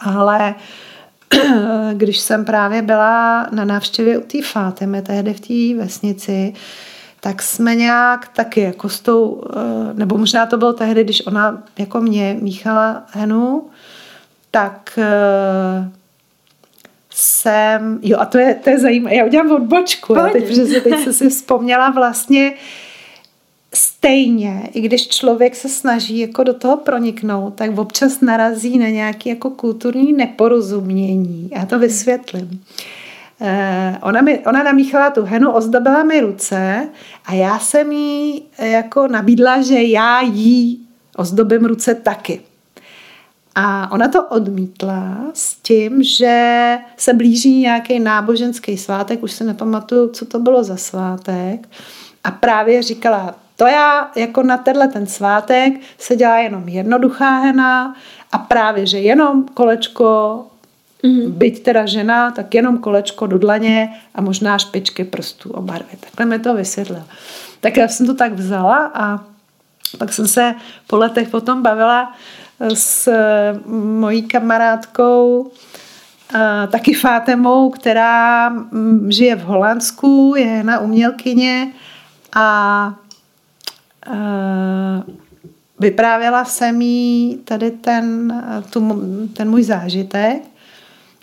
Ale [clears throat] když jsem právě byla na návštěvě u té Fátemy, tehdy v té vesnici, tak jsme nějak taky jako s tou, eh, nebo možná to bylo tehdy, když ona jako mě míchala henu, tak eh, jsem, jo a to je, to je zajímavé, já udělám odbočku, jo, teď, protože teď [laughs] jsem si vzpomněla vlastně, stejně, i když člověk se snaží jako do toho proniknout, tak občas narazí na nějaké jako kulturní neporozumění. Já to vysvětlím. Eh, ona, mi, ona namíchala tu henu, ozdobila mi ruce a já jsem jí jako nabídla, že já jí ozdobím ruce taky. A ona to odmítla s tím, že se blíží nějaký náboženský svátek, už se nepamatuju, co to bylo za svátek. A právě říkala, to já jako na tenhle ten svátek se dělá jenom jednoduchá hena a právě, že jenom kolečko, mm-hmm. byť teda žena, tak jenom kolečko do dlaně a možná špičky prstů o barvě. Takhle mi to vysvětlila. Tak já jsem to tak vzala a pak jsem se po letech potom bavila s mojí kamarádkou, taky Fátemou, která mm, žije v Holandsku, je na umělkyně a vyprávěla jsem jí tady ten, tu, ten můj zážitek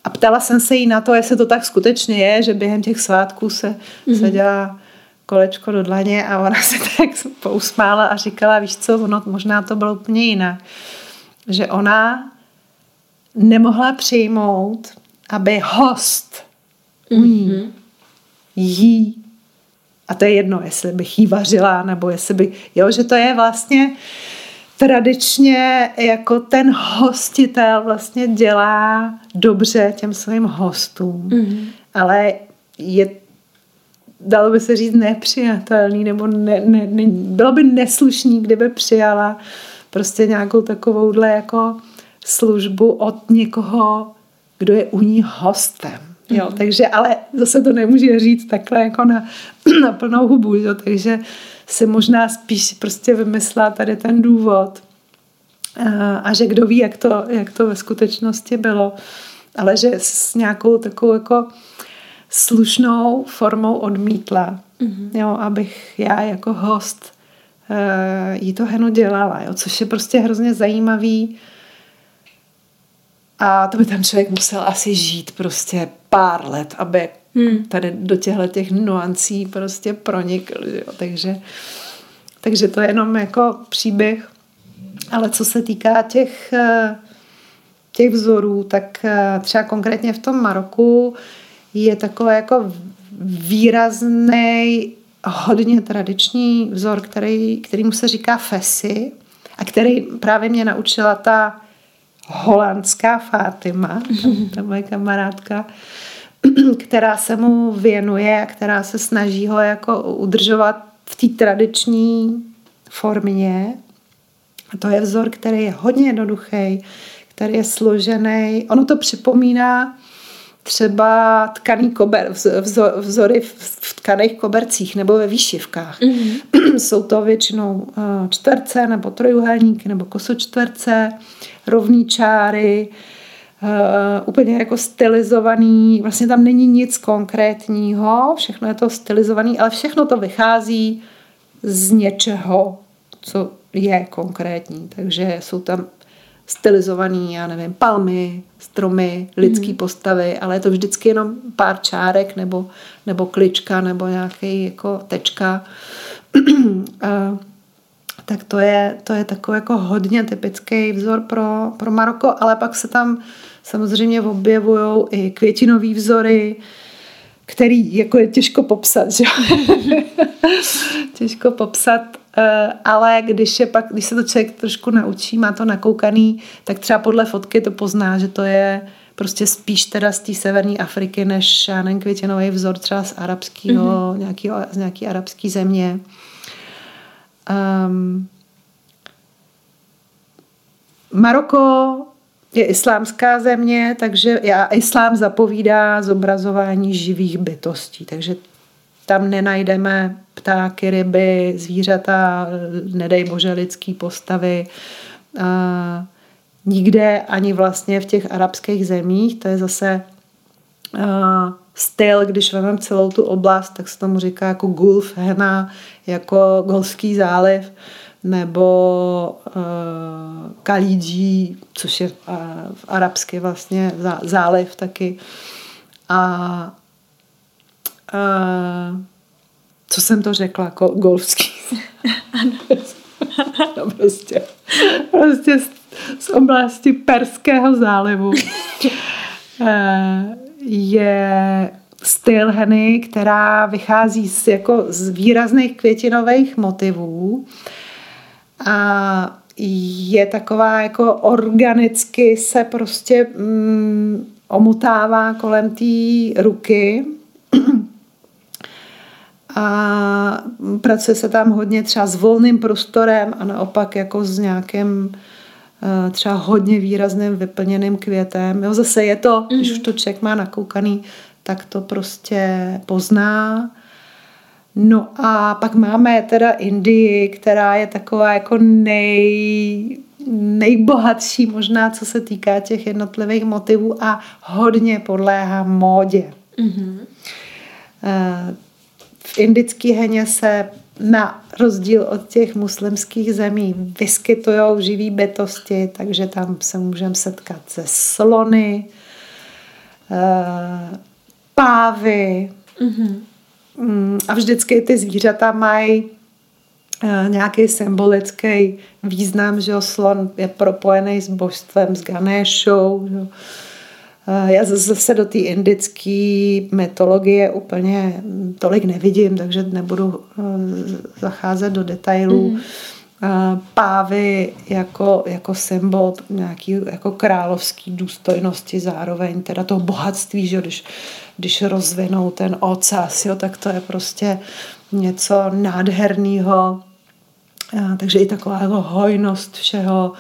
a ptala jsem se jí na to, jestli to tak skutečně je, že během těch svátků se, mm-hmm. se dělá kolečko do dlaně a ona se [laughs] tak pousmála a říkala, víš co, ono, možná to bylo úplně jinak. Že ona nemohla přijmout, aby host mm-hmm. jí a to je jedno, jestli bych jí vařila, nebo jestli by, jo, že to je vlastně tradičně jako ten hostitel vlastně dělá dobře těm svým hostům, mm-hmm. ale je dalo by se říct nepřijatelný, nebo ne, ne, ne, bylo by neslušný, kdyby přijala prostě nějakou takovouhle jako službu od někoho, kdo je u ní hostem. Jo, mm. takže, ale zase to nemůže říct takhle jako na, [clears throat] na plnou hubu, jo, takže si možná spíš prostě vymyslela tady ten důvod a, a že kdo ví, jak to, jak to ve skutečnosti bylo, ale že s nějakou takovou jako slušnou formou odmítla, mm-hmm. jo, abych já jako host jí to henu dělala, jo, což je prostě hrozně zajímavý a to by ten člověk musel asi žít prostě pár let, aby hmm. tady do těchto těch nuancí prostě pronikl. Jo. Takže, takže to je jenom jako příběh. Ale co se týká těch, eh, těch vzorů, tak eh, třeba konkrétně v tom Maroku je takové jako výrazný, hodně tradiční vzor, který, kterýmu se říká Fesi a který právě mě naučila ta holandská Fátima, ta moje kamarádka, která se mu věnuje a která se snaží ho jako udržovat v té tradiční formě. A to je vzor, který je hodně jednoduchý, který je složený. Ono to připomíná třeba tkaný kober, vzory v tkaných kobercích nebo ve výšivkách. Mm-hmm. [clears throat] Jsou to většinou eh, čtverce nebo trojuhelníky nebo kosočtverce, rovný čáry, uh, úplně jako stylizovaný, vlastně tam není nic konkrétního, všechno je to stylizovaný, ale všechno to vychází z něčeho, co je konkrétní. Takže jsou tam stylizovaný, já nevím, palmy, stromy, lidské mm. postavy, ale je to vždycky jenom pár čárek nebo, nebo klička nebo nějaký jako tečka. [clears throat] uh, tak to je, to je takový jako hodně typický vzor pro, pro Maroko, ale pak se tam samozřejmě objevují i květinové vzory, který jako je těžko popsat, že? [laughs] těžko popsat, ale když, je pak, když se to člověk trošku naučí, má to nakoukaný, tak třeba podle fotky to pozná, že to je prostě spíš teda z té severní Afriky, než nevím, květinový vzor třeba z arabského, mm-hmm. nějaký, z nějaký arabské země. Um, Maroko je islámská země, takže já, islám zapovídá zobrazování živých bytostí, takže tam nenajdeme ptáky, ryby, zvířata, nedej bože lidský postavy. A nikde ani vlastně v těch arabských zemích, to je zase a, styl, když vezmeme celou tu oblast, tak se tomu říká jako Gulf Hena, jako Golfský záliv nebo uh, Kalidži, což je uh, v arabsky vlastně zá, záliv taky. A uh, co jsem to řekla, golfský. [laughs] no prostě, prostě z, z oblasti Perského zálivu. Uh, [laughs] je styl Heny, která vychází z, jako z výrazných květinových motivů. A je taková jako organicky se prostě mm, omutává kolem té ruky [clears throat] a pracuje se tam hodně třeba s volným prostorem a naopak jako s nějakým eh, třeba hodně výrazným vyplněným květem. Jo, zase je to, mm-hmm. když už to člověk má nakoukaný, tak to prostě pozná. No a pak máme teda Indii, která je taková jako nej, nejbohatší možná, co se týká těch jednotlivých motivů a hodně podléhá módě. Mm-hmm. V indické heně se na rozdíl od těch muslimských zemí vyskytují živý bytosti, takže tam se můžeme setkat se slony, eh, pávy, mm-hmm Mm, a vždycky ty zvířata mají eh, nějaký symbolický význam, že slon je propojený s božstvem, s Ganeshou. Že? Eh, já zase do té indické mytologie úplně tolik nevidím, takže nebudu eh, zacházet do detailů. Mm. Pávy jako, jako symbol nějaký jako královský důstojnosti zároveň, teda toho bohatství, že když když rozvinou ten ocas, jo, tak to je prostě něco nádherného. Takže i taková jako hojnost všeho.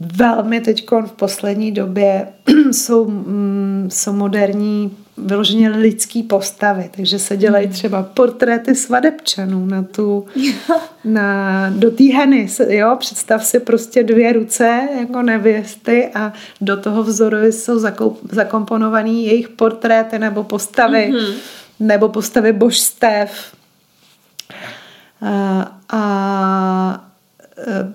Velmi teď v poslední době [clears throat] jsou, mm, jsou moderní vyloženě lidský postavy, takže se dělají hmm. třeba portréty svadebčanů na tu, [laughs] na, do té heny, jo, představ si prostě dvě ruce jako nevěsty a do toho vzoru jsou zakomponované jejich portréty nebo postavy, mm-hmm. nebo postavy božstev. A, a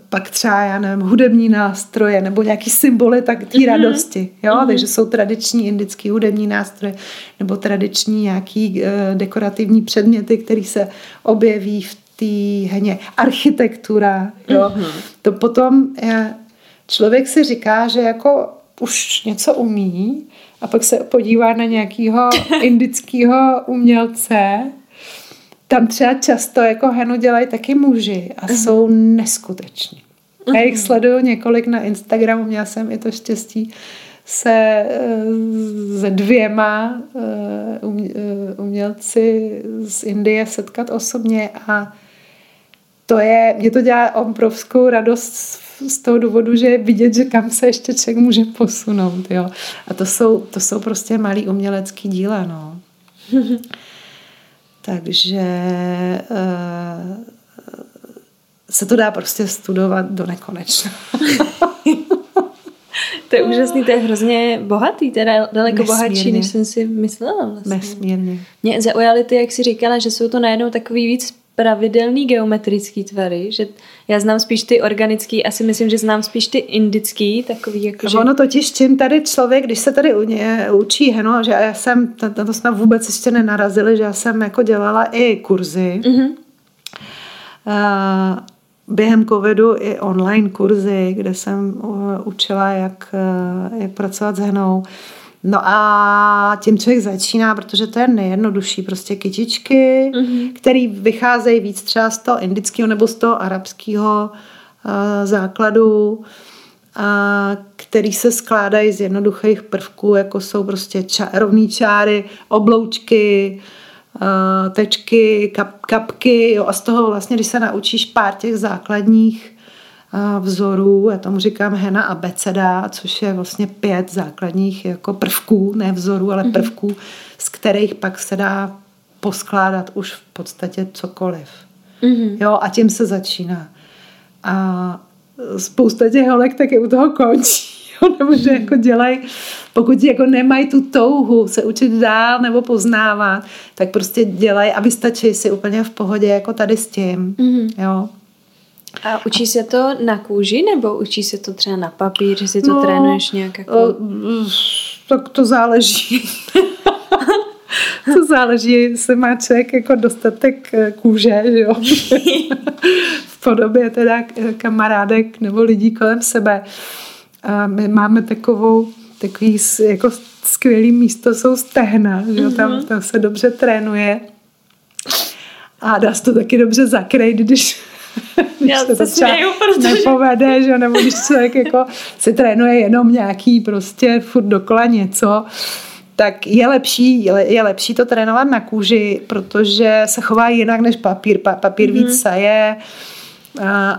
pak třeba, já nevím, hudební nástroje nebo nějaký symboly tak té mm-hmm. radosti, jo, mm-hmm. takže jsou tradiční indický hudební nástroje nebo tradiční nějaký uh, dekorativní předměty, které se objeví v té hně. Architektura, jo, mm-hmm. to potom je, člověk si říká, že jako už něco umí a pak se podívá na nějakého [laughs] indického umělce tam třeba často jako henu dělají taky muži a uh-huh. jsou neskuteční. Uh-huh. Já jich mhm. sleduju několik na Instagramu, měla jsem i to štěstí se se dvěma eh, eh, umělci z Indie setkat osobně a to je, mě to dělá obrovskou radost z toho důvodu, že je vidět, že kam se ještě člověk může posunout. Jo. A to jsou, to jsou prostě malý umělecký díla. No. [laughs] Takže uh, se to dá prostě studovat do nekonečna. [laughs] to je úžasný, to je hrozně bohatý, teda daleko Nesmírně. bohatší, než jsem si myslela vlastně. Nesmírně. Mě zaujaly ty, jak jsi říkala, že jsou to najednou takový víc pravidelný geometrický tvary, že já znám spíš ty organický, asi myslím, že znám spíš ty indický, takový jako, že... Ono totiž, čím tady člověk, když se tady učí heno, že já jsem, to, to jsme vůbec ještě nenarazili, že já jsem jako dělala i kurzy, mm-hmm. uh, během covidu i online kurzy, kde jsem učila, jak, jak pracovat s henou. No a tím člověk začíná, protože to je nejjednodušší, prostě kytičky, mm-hmm. které vycházejí víc třeba z toho indického nebo z toho arabského uh, základu, a který se skládají z jednoduchých prvků, jako jsou prostě ča- rovný čáry, obloučky, uh, tečky, kap, kapky. Jo, a z toho vlastně, když se naučíš pár těch základních vzorů, já tomu říkám hena a beceda, což je vlastně pět základních jako prvků, ne vzorů, ale mhm. prvků, z kterých pak se dá poskládat už v podstatě cokoliv. Mm-hmm. Jo, a tím se začíná. A spousta těch holek taky u toho končí. [laughs] Jo, nebo že jako dělají, pokud jako nemají tu touhu se učit dál nebo poznávat, tak prostě dělají a vystačí si úplně v pohodě jako tady s tím. Mm-hmm. Jo. A učí se to na kůži nebo učí se to třeba na papír, že si to no, trénuješ nějak jako... Tak to záleží. [laughs] to záleží, se má člověk jako dostatek eh, kůže, že jo? [laughs] v podobě teda kamarádek nebo lidí kolem sebe. A my máme takovou takový jako skvělý místo jsou stehna, že jo? Tam, mm-hmm. tam se dobře trénuje a dá se to taky dobře zakrýt, když [laughs] Já se, to směju, protože... nepovede, že? nebo když člověk jako si trénuje jenom nějaký prostě furt dokola něco, tak je lepší, je lepší to trénovat na kůži, protože se chová jinak než papír. Pa, papír mm-hmm. víc saje,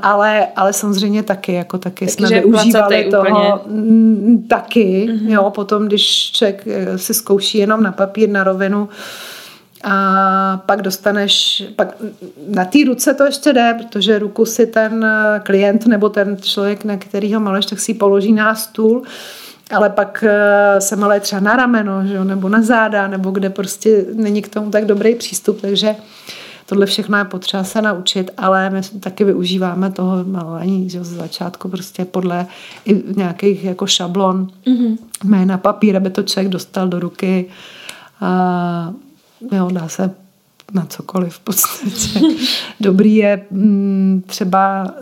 ale, ale samozřejmě taky, jako taky, taky jsme využívali toho úplně. taky, mm-hmm. jo, potom, když člověk eh, si zkouší jenom na papír, na rovinu, a pak dostaneš, pak na té ruce to ještě jde, protože ruku si ten klient nebo ten člověk, na kterýho maleš, tak si ji položí na stůl, ale pak eh, se malé třeba na rameno, že jo, nebo na záda, nebo kde prostě není k tomu tak dobrý přístup, takže tohle všechno je potřeba se naučit, ale my taky využíváme toho malování že z začátku prostě podle i nějakých jako šablon, mm-hmm. na papír, aby to člověk dostal do ruky. A jo, dá se na cokoliv v podstatě. [laughs] Dobrý je mm, třeba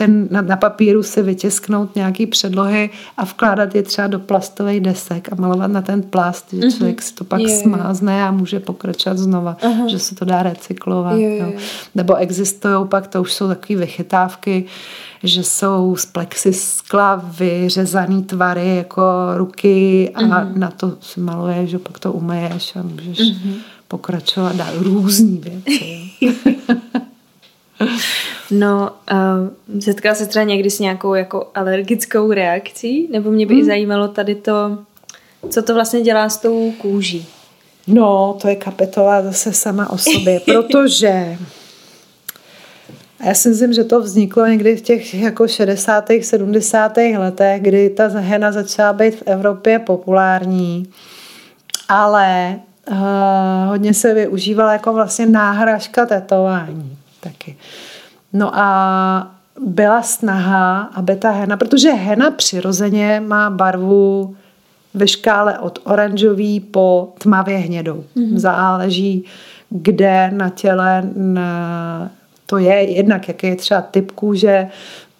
ten, na, na papíru si vytisknout nějaký předlohy a vkládat je třeba do plastových desek a malovat na ten plast, že mm-hmm. člověk si to pak je, smázne a může pokračovat znova, Aha. že se to dá recyklovat. Je, jo. Nebo existují pak, to už jsou takové vychytávky, že jsou z plexiskla vyřezaný tvary jako ruky a mm-hmm. na to si maluješ, že pak to umeješ a můžeš mm-hmm. Pokračovat dál různý věci. [laughs] no, uh, setkala se třeba někdy s nějakou jako alergickou reakcí? Nebo mě by mm. i zajímalo tady to, co to vlastně dělá s tou kůží? No, to je kapitola zase sama o sobě, [laughs] protože a já si myslím, že to vzniklo někdy v těch jako 60. 70. letech, kdy ta hena začala být v Evropě populární, ale uh, hodně se využívala jako vlastně náhražka tetování taky. No a byla snaha, aby ta hena, protože hena přirozeně má barvu ve škále od oranžový po tmavě hnědou. Mm-hmm. Záleží, kde na těle na, to je, jednak jaký je třeba typ kůže,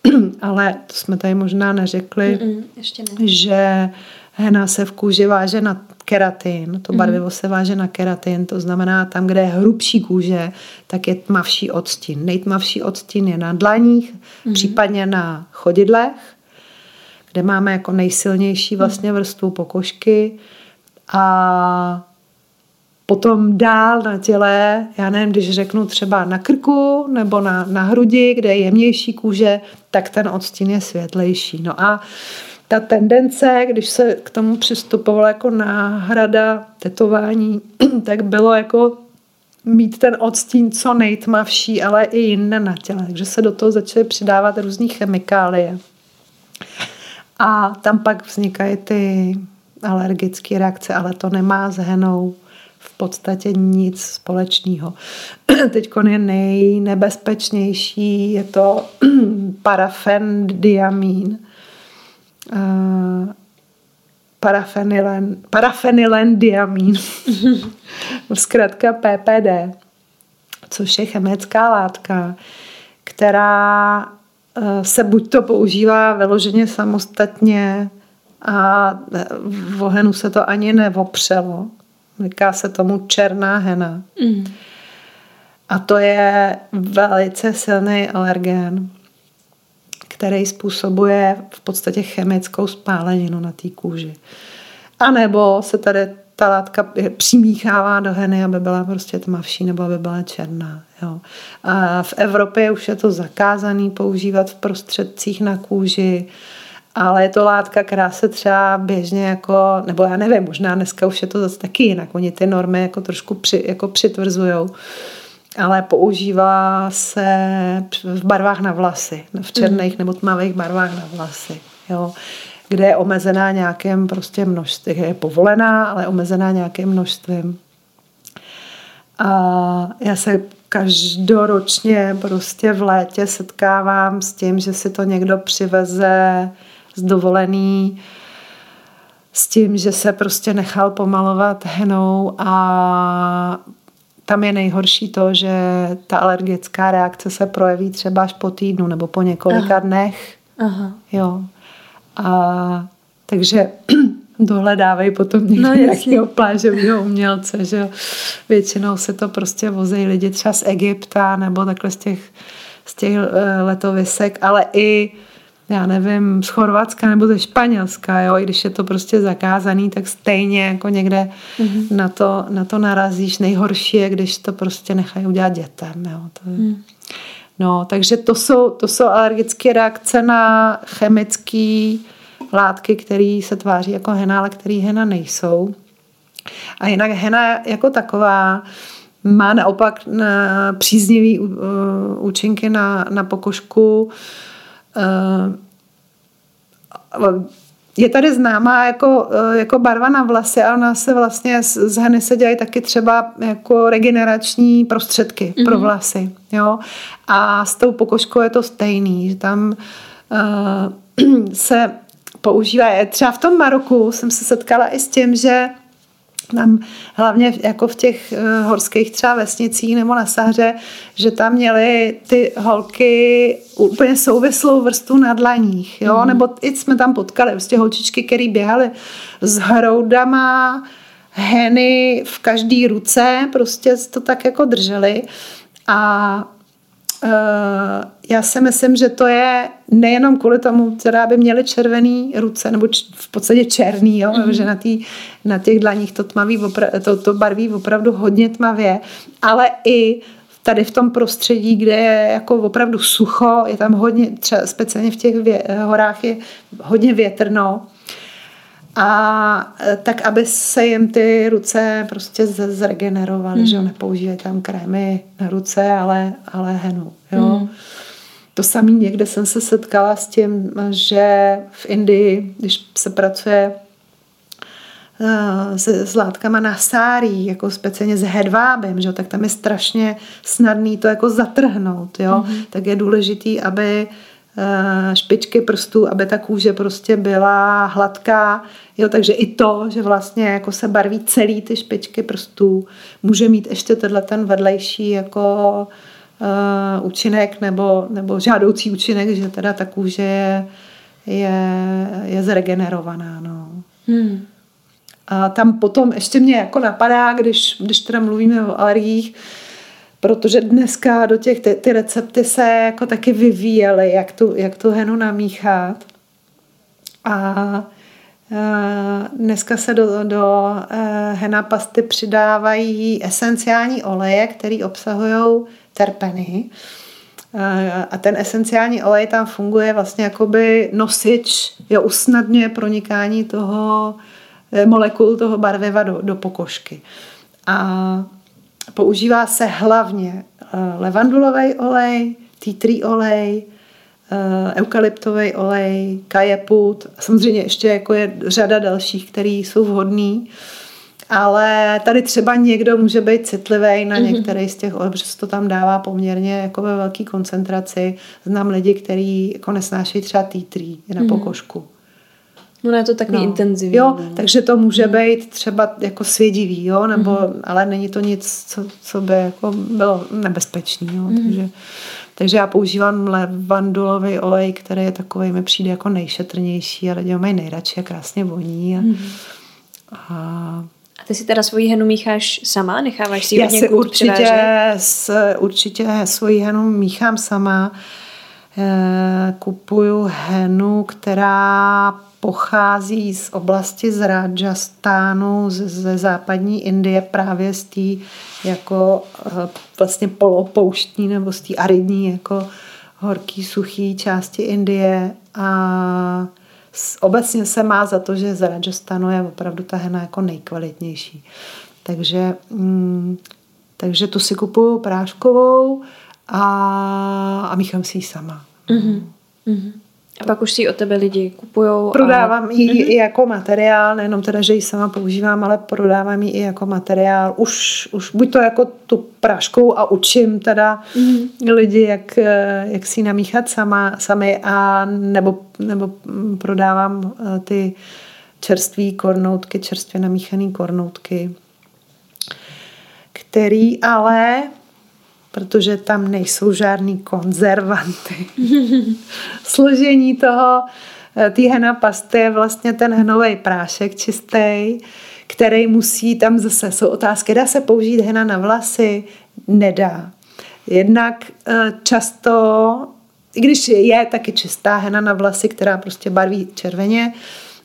[clears throat] ale to jsme tady možná neřekli, Mm-mm, ještě ne. že hena se v kůži váže na keratin, to barvivo mm. se váže na keratin, to znamená tam, kde je hrubší kůže, tak je tmavší odstín. Nejtmavší odstín je na dlaních, mm. případně na chodidlech, kde máme jako nejsilnější vlastně vrstvu pokožky a potom dál na těle, já nevím, když řeknu třeba na krku nebo na, na hrudi, kde je jemnější kůže, tak ten odstín je světlejší. No a ta tendence, když se k tomu přistupovalo jako náhrada tetování, [clears throat] tak bylo jako mít ten odstín co nejtmavší, ale i jinde na těle. Takže se do toho začaly přidávat různé chemikálie. A tam pak vznikají ty alergické reakce, ale to nemá s henou v podstatě nic společného. [clears throat] Teď je nejnebezpečnější, je to [clears throat] parafendiamín, uh, parafenilen, parafenilendiamín, [laughs] zkrátka PPD, což je chemická látka, která uh, se buď to používá vyloženě samostatně a v ohenu se to ani nevopřelo. Říká se tomu černá hena. Mm. A to je velice silný alergén který způsobuje v podstatě chemickou spáleninu na té kůži. A nebo se tady ta látka přimíchává do heny, aby byla prostě tmavší nebo aby byla černá. Jo. A v Evropě už je to zakázané používat v prostředcích na kůži, ale je to látka, která se třeba běžně jako, nebo já nevím, možná dneska už je to zase taky jinak, oni ty normy jako trošku při, jako přitvrzujou ale používá se v barvách na vlasy, v černých mm. nebo tmavých barvách na vlasy. Jo kde je omezená nějakým prostě množství, je povolená, ale omezená nějakým množstvím. A já se každoročně prostě v létě setkávám s tím, že si to někdo přiveze z dovolený, s tím, že se prostě nechal pomalovat henou a tam je nejhorší to, že ta alergická reakce se projeví třeba až po týdnu nebo po několika Aha. dnech. Aha. Jo. A takže [clears throat] dohledávají potom někdo no, nějakého plážového umělce, že většinou se to prostě vozí lidi třeba z Egypta nebo takhle z těch, z těch eh, letovisek, ale i já nevím, z Chorvatska nebo ze Španělska, jo, i když je to prostě zakázaný, tak stejně jako někde mm-hmm. na, to, na to narazíš. Nejhorší je, když to prostě nechají udělat dětem, jo. To je... mm. No, takže to jsou, to jsou alergické reakce na chemické látky, které se tváří jako hena, ale které hena nejsou. A jinak hena jako taková má naopak na příznivý uh, účinky na, na pokožku, Eh, je tady známá jako, eh, jako barva na vlasy a ona se vlastně z heny se dělají taky třeba jako regenerační prostředky mm-hmm. pro mhm. vlasy. Jo? A s tou pokožkou je to stejný, že tam uh, [clears throat] se používá, třeba v tom Maroku jsem se setkala i s tím, že tam hlavně jako v těch uh, horských třeba vesnicích nebo na Sahře, že tam měly ty holky úplně souvislou vrstu na dlaních, jo, mm. nebo i jsme tam potkali prostě holčičky, které běhaly s hroudama heny v každé ruce, prostě to tak jako drželi a já si myslím, že to je nejenom kvůli tomu, teda by měly červený ruce, nebo č- v podstatě černý, jo? Mm-hmm. že na, tý, na těch dlaních to, tmavý opra- to, to barví opravdu hodně tmavě, ale i tady v tom prostředí, kde je jako opravdu sucho, je tam hodně, třeba speciálně v těch vě- horách je hodně větrno, a e, tak, aby se jim ty ruce prostě zregenerovaly, hmm. že nepoužívají tam krémy na ruce, ale, ale henu. Jo. Hmm. To samé někde jsem se setkala s tím, že v Indii, když se pracuje e, s, s látkama na sárí, jako speciálně s hedvábem, že, tak tam je strašně snadný to jako zatrhnout. Jo? Mm-hmm. Tak je důležitý, aby eh, špičky prstů, aby ta kůže prostě byla hladká. Jo, takže i to, že vlastně jako se barví celý ty špičky prstů, může mít ještě tenhle ten vedlejší jako uh, účinek nebo, nebo žádoucí účinek, že teda ta kůže je, je, je zregenerovaná. No. Hmm. A tam potom ještě mě jako napadá, když, když teda mluvíme o alergiích, protože dneska do těch ty, ty recepty se jako taky vyvíjely, jak tu, jak tu henu namíchat. A Dneska se do, do hena pasty přidávají esenciální oleje, které obsahují terpeny. A ten esenciální olej tam funguje vlastně jakoby nosič, jo, usnadňuje pronikání toho Eh, molekul toho barviva do, do pokožky. A používá se hlavně eh, levandulový olej, tea tree olej, eh, eukalyptový olej, kajeput. Samozřejmě ještě jako je řada dalších, které jsou vhodný. Ale tady třeba někdo může být citlivý na mm-hmm. některý z těch olejů, protože to tam dává poměrně jako ve velké koncentraci. Znám lidi, kteří jako nesnášejí třeba tea tree na mm-hmm. pokožku. No je to takový no. intenzivní. Jo, no. takže to může být třeba jako svědivý, jo, nebo, mm. ale není to nic, co, co by jako bylo nebezpečný, jo, mm. takže, takže já používám levandulový olej, který je takový, mi přijde jako nejšetrnější a lidi ho mají nejradši a krásně voní a, mm. a a ty si teda svoji henu mícháš sama? Necháváš si ji Já si určitě, s, určitě svoji henu míchám sama. E, kupuju henu, která pochází z oblasti z Rajastánu, ze západní Indie, právě z té jako eh, vlastně polopouštní nebo z té aridní jako horký, suchý části Indie a obecně se má za to, že z Rajastánu je opravdu ta hena jako nejkvalitnější. Takže, mm, takže tu si kupuju práškovou a, a míchám si ji sama. Mm-hmm. Mm-hmm. A pak už si od tebe lidi kupují. Prodávám a... ji mm-hmm. i jako materiál, nejenom teda, že ji sama používám, ale prodávám ji i jako materiál. Už, už buď to jako tu práškou a učím teda mm-hmm. lidi, jak, jak si ji namíchat sama, sami a nebo, nebo prodávám eh, ty čerstvé kornoutky, čerstvě namíchané kornoutky, který ale protože tam nejsou žádný konzervanty. [laughs] Složení toho, eh, té hena pasty je vlastně ten hnový prášek čistý, který musí, tam zase jsou otázky, dá se použít hena na vlasy? Nedá. Jednak eh, často, i když je taky čistá hena na vlasy, která prostě barví červeně,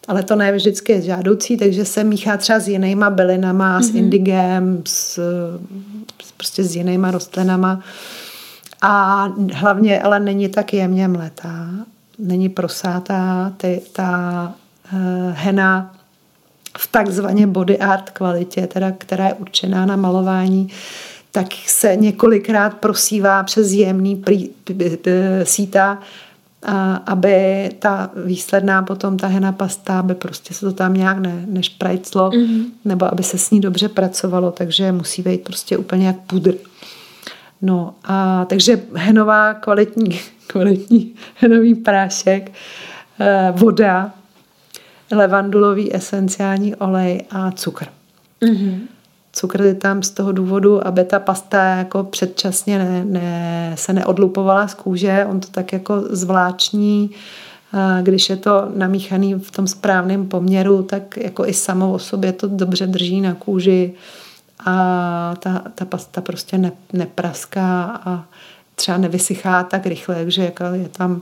ale to ne vždycky je žádoucí, takže se míchá třeba s jinýma bylinama, mm-hmm. s mhm. indigem, s, prostě s jinýma rostlinama. A hlavně ale není tak jemně mletá, není prosátá, ty, ta uh, hena v takzvaně body art kvalitě, teda, která je určená na malování, tak se několikrát prosívá přes jemný prý, síta a aby ta výsledná potom ta hena pasta, aby prostě se to tam nějak ne, nešprajclo, mm-hmm. nebo aby se s ní dobře pracovalo, takže musí být prostě úplně jak pudr. No a takže henová kvalitní, [laughs] kvalitní henový prášek, eh, voda, levandulový esenciální olej a cukr. Mm-hmm cukr je tam z toho důvodu, aby ta pasta jako předčasně ne, ne, se neodlupovala z kůže. On to tak jako zvláční, když je to namíchaný v tom správném poměru, tak jako i samo o sobě to dobře drží na kůži a ta, ta pasta prostě ne, nepraská a třeba nevysychá tak rychle, takže jako je tam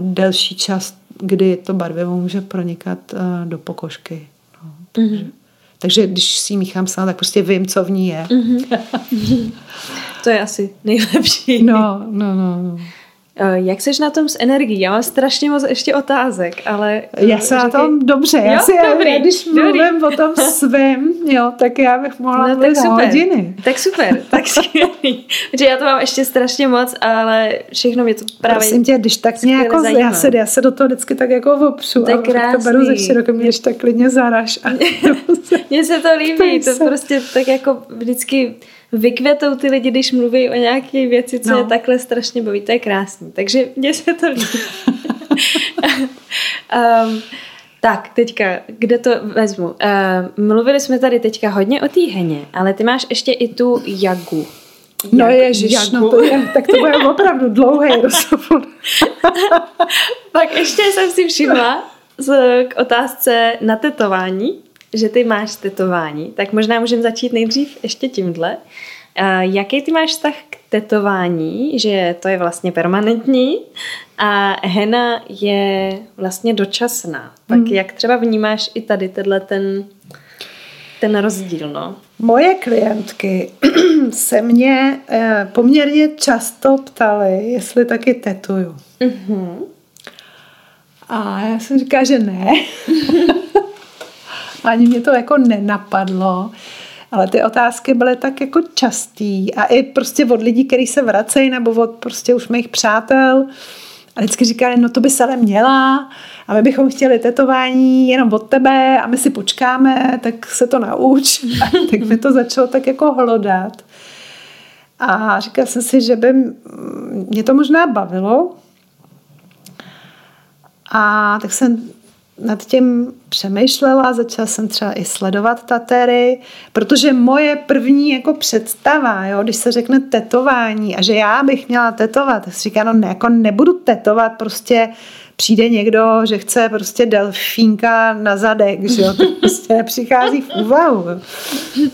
delší čas, kdy to barvivo může pronikat do pokožky. No, takže. Mm-hmm. Takže když si ji míchám sama, tak prostě vím, co v ní je. Mm-hmm. [laughs] to je asi nejlepší. No, no, no. no. Eh, jak seš na tom s energií? Já mám strašně moc ještě otázek, ale... Eh, já jsem říkej... na tom dobře. Já jo, si, dobrý, já, když dobrý. mluvím o tom svém, jo, tak já bych mohla no, tak super, hodiny. Tak super, [laughs] tak skvělý. Protože já to mám ještě strašně moc, ale všechno mě to právě Prosím tě, když tak mě jako, já se, já se do toho vždycky tak jako opřu. To je krásný. to beru ze široka, mě když tak klidně zaraž. [laughs] Mně se to líbí, [laughs] to prostě tak jako vždycky vykvětou ty lidi, když mluví o nějaké věci, co no. je takhle strašně baví. To je krásný. takže mně se to líbí. [laughs] um, tak, teďka, kde to vezmu? Uh, mluvili jsme tady teďka hodně o té heně, ale ty máš ještě i tu jagu. No ježiš, no to je, tak to bude opravdu dlouhý [laughs] rozhovor. Pak ještě jsem si všimla z, k otázce na tetování, že ty máš tetování, tak možná můžeme začít nejdřív ještě tímhle. Jaký ty máš vztah k tetování, že to je vlastně permanentní a hena je vlastně dočasná. Tak hmm. jak třeba vnímáš i tady tenhle ten, ten rozdíl, no? Moje klientky [clears throat] se mě eh, poměrně často ptaly, jestli taky tetuju. Mm-hmm. A já jsem říkala, že ne. [laughs] Ani mě to jako nenapadlo. Ale ty otázky byly tak jako častý a i prostě od lidí, kteří se vracejí nebo od prostě už mých přátel a vždycky říkali, no to by se ale měla a my bychom chtěli tetování jenom od tebe a my si počkáme, tak se to nauč. A [laughs] tak mi to začalo tak jako hlodat. A říkala jsem si, že by mě to možná bavilo. A tak jsem nad tím přemýšlela, začala jsem třeba i sledovat tatery, protože moje první jako představa, jo, když se řekne tetování a že já bych měla tetovat, tak si říká, no ne, jako nebudu tetovat, prostě přijde někdo, že chce prostě delfínka na zadek, že jo, to prostě nepřichází v úvahu.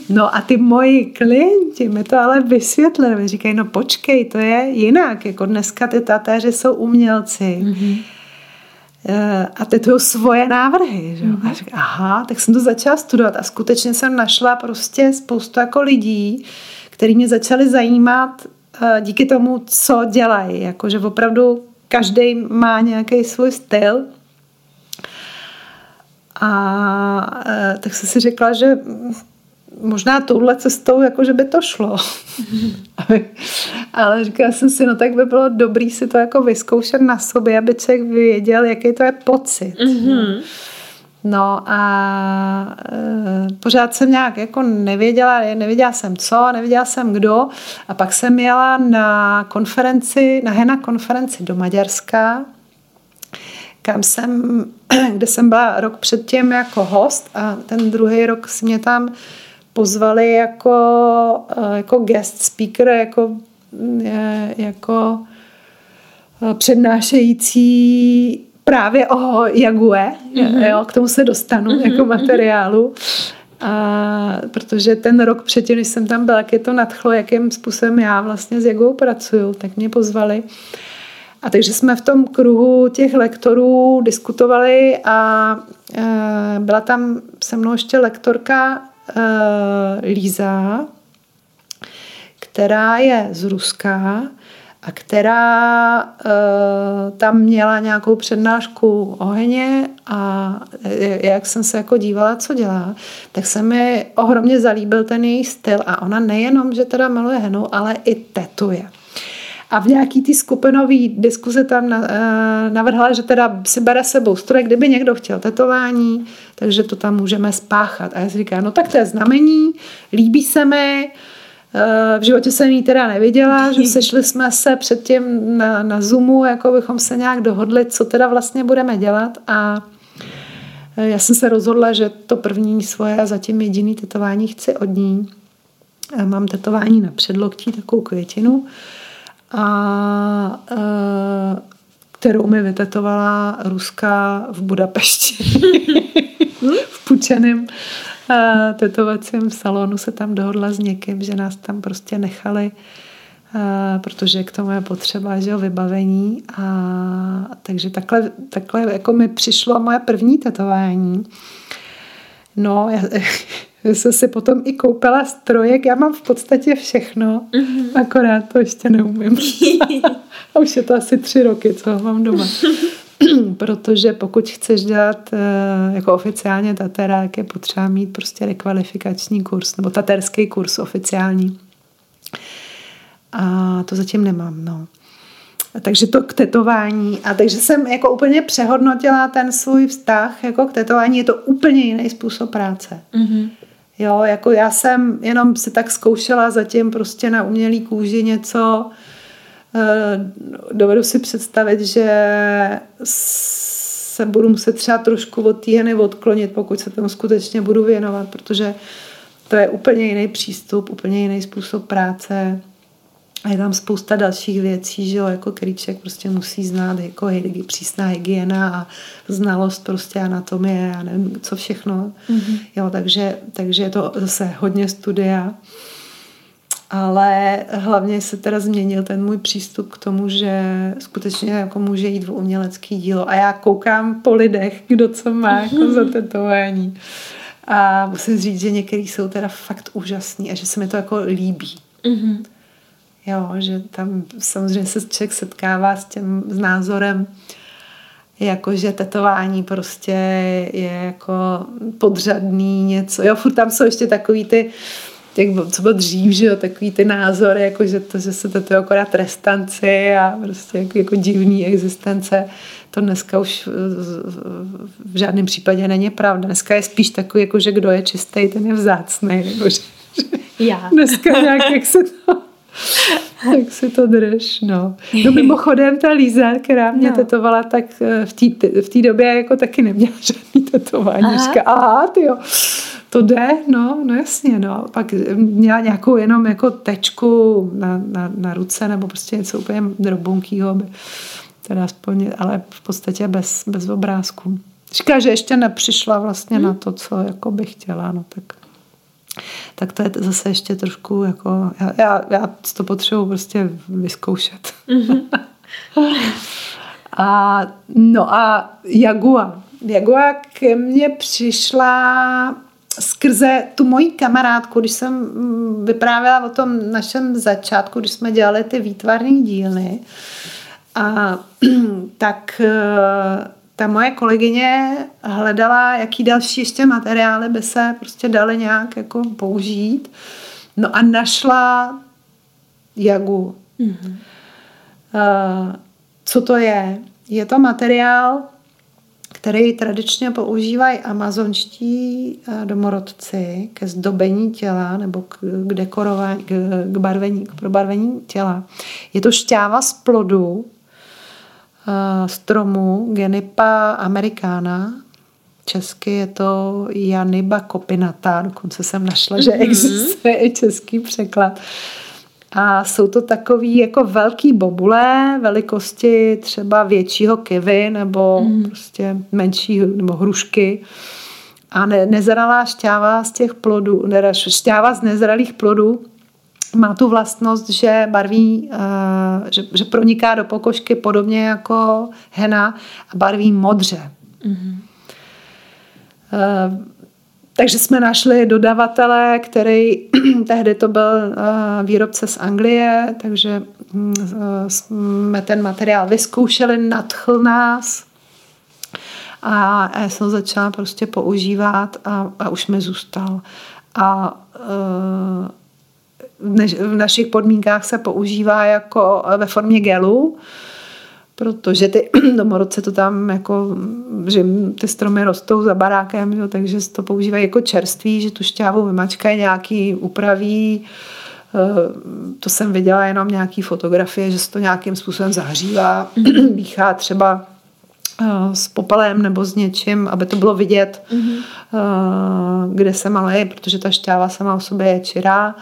No a ty moji klienti mi to ale vysvětlili, říkají, no počkej, to je jinak, jako dneska ty tatéři jsou umělci. Mm-hmm Eh, a tetuju svoje návrhy. Že? Mm-hmm. A říkám, aha, tak jsem to začala studovat a skutečně jsem našla prostě spoustu jako lidí, který mě začali zajímat eh, díky tomu, co dělají. Jakože opravdu každý má nějaký svůj styl. A eh, tak jsem si řekla, že možná touhle cestou, jako že by to šlo. [laughs] Ale říkala jsem si, no tak by bylo dobrý si to jako vyzkoušet na sobě, aby člověk věděl, jaký to je pocit. Mm-hmm. No a e, pořád jsem nějak jako nevěděla, nevěděla jsem co, nevěděla jsem kdo a pak jsem jela na konferenci, na Hena konferenci do Maďarska, kam jsem, [clears throat] kde jsem byla rok předtím jako host a ten druhý rok si mě tam pozvali jako, eh, jako guest speaker, jako, jako eh, přednášející právě o Jague, mm-hmm. jo, k tomu se dostanu mm-hmm. jako materiálu. A protože ten rok předtím, když jsem tam byla, jak je to nadchlo, jakým způsobem já vlastně s Jagou pracuju, tak mě pozvali. A takže jsme v tom kruhu těch lektorů diskutovali a e, byla tam se mnou ještě lektorka Líza, která je z Ruska a která uh, tam měla nějakou přednášku o heně a jak jsem se jako dívala, co dělá, tak se mi ohromně zalíbil ten její styl a ona nejenom, že teda maluje henou, ale i tetuje. A v nějaký té skupinové diskuze tam eh, navrhla, že teda si bere sebou stroj, kdyby někdo chtěl tetování, takže to tam můžeme spáchat. A já si říkám, no tak to je znamení, líbí se mi, eh, v životě jsem jí teda neviděla, [laughs] že sešli jsme se předtím na, na Zoomu, jako bychom se nějak dohodli, co teda vlastně budeme dělat a eh, já jsem se rozhodla, že to první svoje a zatím jediný tetování chci od ní. Mám tetování na předloktí, takovou květinu a e, kterou mi vytetovala Ruska v Budapešti. [laughs] v pučeném e, tetovacím salonu se tam dohodla s někým, že nás tam prostě nechali e, protože k tomu je potřeba že jo, vybavení a takže takhle, takhle jako mi přišlo moje první tetování. No, já, já jsem si potom i koupila strojek, já mám v podstatě všechno, mm-hmm. akorát to ještě neumím. [laughs] a už je to asi tři roky, co ho mám doma. [laughs] Protože pokud chceš dělat uh, jako oficiálně tatera, tak je potřeba mít prostě rekvalifikační kurz, nebo taterský kurz oficiální. A to zatím nemám, no. Takže to k tetování. A takže jsem jako úplně přehodnotila ten svůj vztah jako k tetování. Je to úplně jiný způsob práce. Mm-hmm. Jo, jako já jsem jenom si tak zkoušela zatím prostě na umělý kůži něco dovedu si představit, že se budu muset třeba trošku od té heny odklonit, pokud se tomu skutečně budu věnovat, protože to je úplně jiný přístup, úplně jiný způsob práce. A je tam spousta dalších věcí, že jo, jako kríček prostě musí znát, jako přísná hygiena a znalost prostě anatomie a nevím, co všechno. Mm-hmm. Jo, takže, takže je to zase hodně studia. Ale hlavně se teda změnil ten můj přístup k tomu, že skutečně jako může jít v umělecký dílo. A já koukám po lidech, kdo co má jako za tetování. A musím říct, že některý jsou teda fakt úžasný a že se mi to jako líbí. Mm-hmm. Jo, že tam samozřejmě se člověk setkává s tím s názorem, jako že tetování prostě je jako podřadný něco. Jo, furt tam jsou ještě takový ty jak, co bylo dřív, že jo, takový ty názory, jako že, to, že se to akorát trestanci a prostě jako, jako divný existence, to dneska už v žádném případě není pravda. Dneska je spíš takový, jako že kdo je čistý, ten je vzácný. Jako, že, Já. Dneska nějak, jak se to [laughs] tak si to drž, no. No mimochodem ta Líza, která mě no. tetovala, tak eh, v té v době jako taky neměla [laughs] žádný tetování. Aha. Říká, aha, ty jo, to jde, no, no jasně, no. Pak měla nějakou jenom jako tečku na, na, na ruce, nebo prostě něco úplně drobunkýho, teda aspoň, ale v podstatě bez, bez obrázku. Říká, že ještě nepřišla vlastně hmm. na to, co jako by chtěla, no tak tak to je zase ještě trošku jako, já, já, já to potřebuji prostě vyzkoušet. Mm-hmm. [laughs] a, no a Jagua. Jagua ke mně přišla skrze tu moji kamarádku, když jsem mm, vyprávěla o tom našem začátku, když jsme dělali ty výtvarné dílny, a [clears throat] tak ta moje kolegyně hledala, jaký další ještě materiály by se prostě daly nějak jako použít. No a našla jagu. Mm-hmm. Uh, co to je? Je to materiál, který tradičně používají amazonští eh, domorodci ke zdobení těla nebo k, k dekorování, k, k, barvení, k probarvení těla. Je to šťáva z plodu, stromu Genipa americana. Česky je to Janiba kopinata, dokonce jsem našla, že mm-hmm. existuje i český překlad. A jsou to takový jako velký bobule, velikosti třeba většího kivy nebo mm. prostě menší nebo hrušky. A ne, nezralá šťáva z těch plodů, ne, šťáva z nezralých plodů má tu vlastnost, že barví, uh, že, že proniká do pokožky podobně jako hena a barví modře. Mm-hmm. Takže jsme našli dodavatele, který [clears throat] tehdy to byl uh, výrobce z Anglie, takže uh, jsme ten materiál vyzkoušeli, nadchl nás a já jsem začala prostě používat a, a už mi zůstal. A v našich podmínkách se používá jako ve formě gelu, protože ty [clears throat] domorodce to tam jako, že ty stromy rostou za barákem, jo, takže to používají jako čerství, že tu šťávu vymačkají nějaký, upraví, eh, to jsem viděla jenom nějaký fotografie, že se to nějakým způsobem zahřívá, [clears throat] dýchá třeba eh, s popelem nebo s něčím, aby to bylo vidět, mm-hmm. kde se malé, protože ta šťáva sama o sobě je čirá.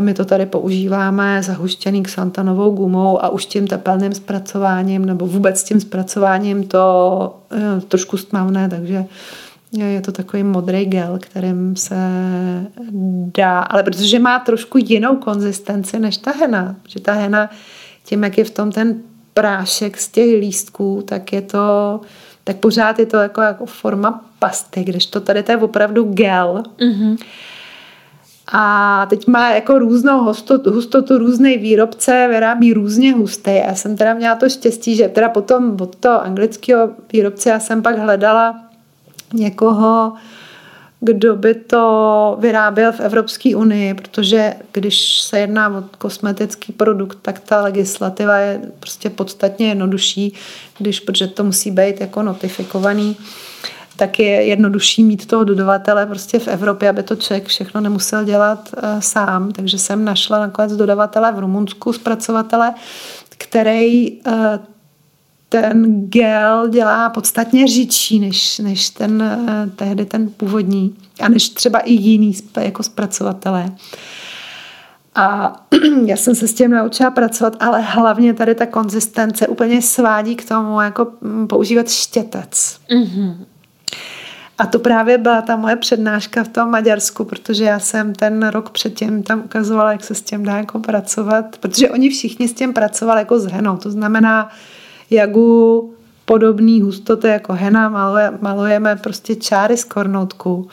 My to tady používáme zahuštěný xantanovou gumou a už tím tepelným zpracováním nebo vůbec tím zpracováním to je, trošku stmavné, takže je to takový modrý gel, kterým se dá, ale protože má trošku jinou konzistenci než ta hena, že ta hena tím, jak je v tom ten prášek z těch lístků, tak je to tak pořád je to jako, jako forma pasty, když to tady to je opravdu gel. Mm-hmm. A teď má jako různou hustotu, hustotu různý výrobce, vyrábí různě hustý. Já jsem teda měla to štěstí, že teda potom od toho anglického výrobce já jsem pak hledala někoho, kdo by to vyráběl v Evropské unii, protože když se jedná o kosmetický produkt, tak ta legislativa je prostě podstatně jednodušší, když, protože to musí být jako notifikovaný tak je jednodušší mít toho dodavatele prostě v Evropě, aby to člověk všechno nemusel dělat uh, sám. Takže jsem našla nakonec dodavatele v Rumunsku, zpracovatele, který uh, ten gel dělá podstatně řidší než, než ten, uh, tehdy ten původní a než třeba i jiný jako zpracovatelé. A [clears throat] já jsem se s tím naučila pracovat, ale hlavně tady ta konzistence úplně svádí k tomu, jako mm, používat štětec. Mm-hmm. A to právě byla ta moje přednáška v tom Maďarsku, protože já jsem ten rok předtím tam ukazovala, jak se s tím dá jako pracovat, protože oni všichni s tím pracovali jako s henou, to znamená jagu podobný hustoty jako hena, maluje, malujeme prostě čáry z kornoutku.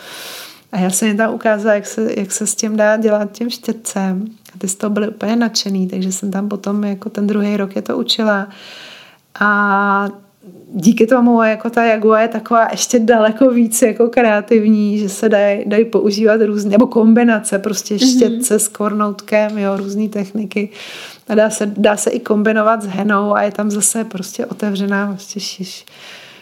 A já jsem jim tam ukázala, jak se, jak se s tím dá dělat tím štětcem. A ty z toho byly úplně nadšený, takže jsem tam potom jako ten druhý rok je to učila. A díky tomu jako ta Jagua je taková ještě daleko víc jako kreativní, že se dají, dají používat různé, nebo kombinace, prostě štětce mm-hmm. s kornoutkem, jo, různé techniky. A dá se, dá se i kombinovat s henou a je tam zase prostě otevřená prostě šiš,